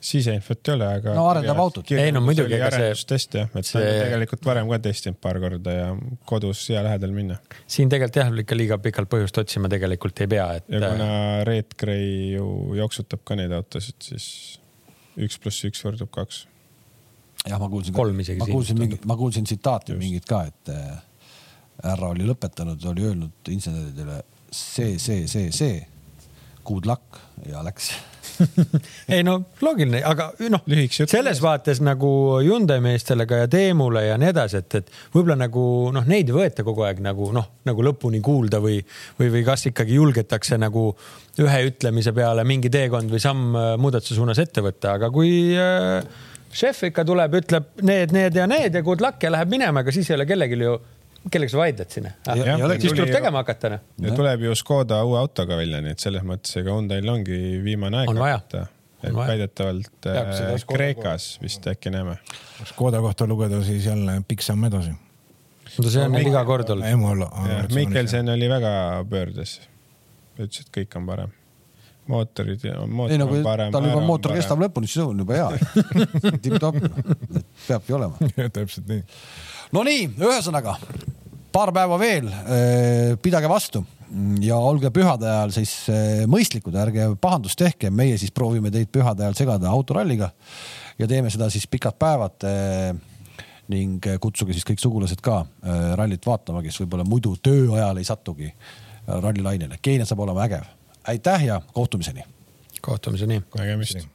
siseinfot ei ole, aga. no arendab autot. ei no muidugi. arendustest jah, et see... tegelikult varem ka testinud paar korda ja kodus hea lähedal minna. siin tegelikult jah, ikka liiga pikalt põhjust otsima tegelikult ei pea, et. ja kuna Red Gray ju jooksutab ka neid autosid, siis üks pluss üks võrdub kaks. jah, ma kuulsin. kolm isegi. ma kuulsin mingit, ma kuulsin tsitaati mingit ka, et äh, härra oli lõpetanud, oli öelnud inseneridele see, see, see, see, good luck ja läks. Ei no loogiline, aga noh, selles vaates nagu Hyundai meestele ka ja Teemule ja nii edasi, et, et võib-olla nagu noh, neid ei võeta kogu aeg nagu noh, nagu lõpuni kuulda või, või, või kas ikkagi julgetakse nagu ühe ütlemise peale mingi teekond või samm äh, muudatuse suunas ette võtta, aga kui äh, šef ikka tuleb, ütleb need, need ja need ja good luck ja läheb minema, ega siis ei ole kellelgi ju kellega sa vaidled sinna ah,? siis tuleb tegema hakata noh. ja tuleb ju Škoda uue autoga välja, nii et selles mõttes ega Hyundai'l ongi viimane aeg hakata. et väidetavalt äh, Kreekas vist äkki näeme. Škoda kohta lugeda siis jälle pikk samm edasi. no see on neil iga kord olnud. Mikkelsen oli väga pöördes. ütles, et kõik on parem mootorid ja mootor ei, no, on parem. tal juba mootor kestab lõpuni, siis on juba hea tipp-topp, peabki olema. täpselt nii. Nonii, ühesõnaga paar päeva veel, eh, pidage vastu ja olge pühade ajal siis eh, mõistlikud, ärge pahandust tehke, meie siis proovime teid pühade ajal segada autoralliga ja teeme seda siis pikad päevad eh, ning kutsuge siis kõik sugulased ka rallit vaatama, kes võib-olla muidu töö ajal ei satugi rallilainele. Keenia saab olema ägev. aitäh ja kohtumiseni. kohtumiseni. nägemist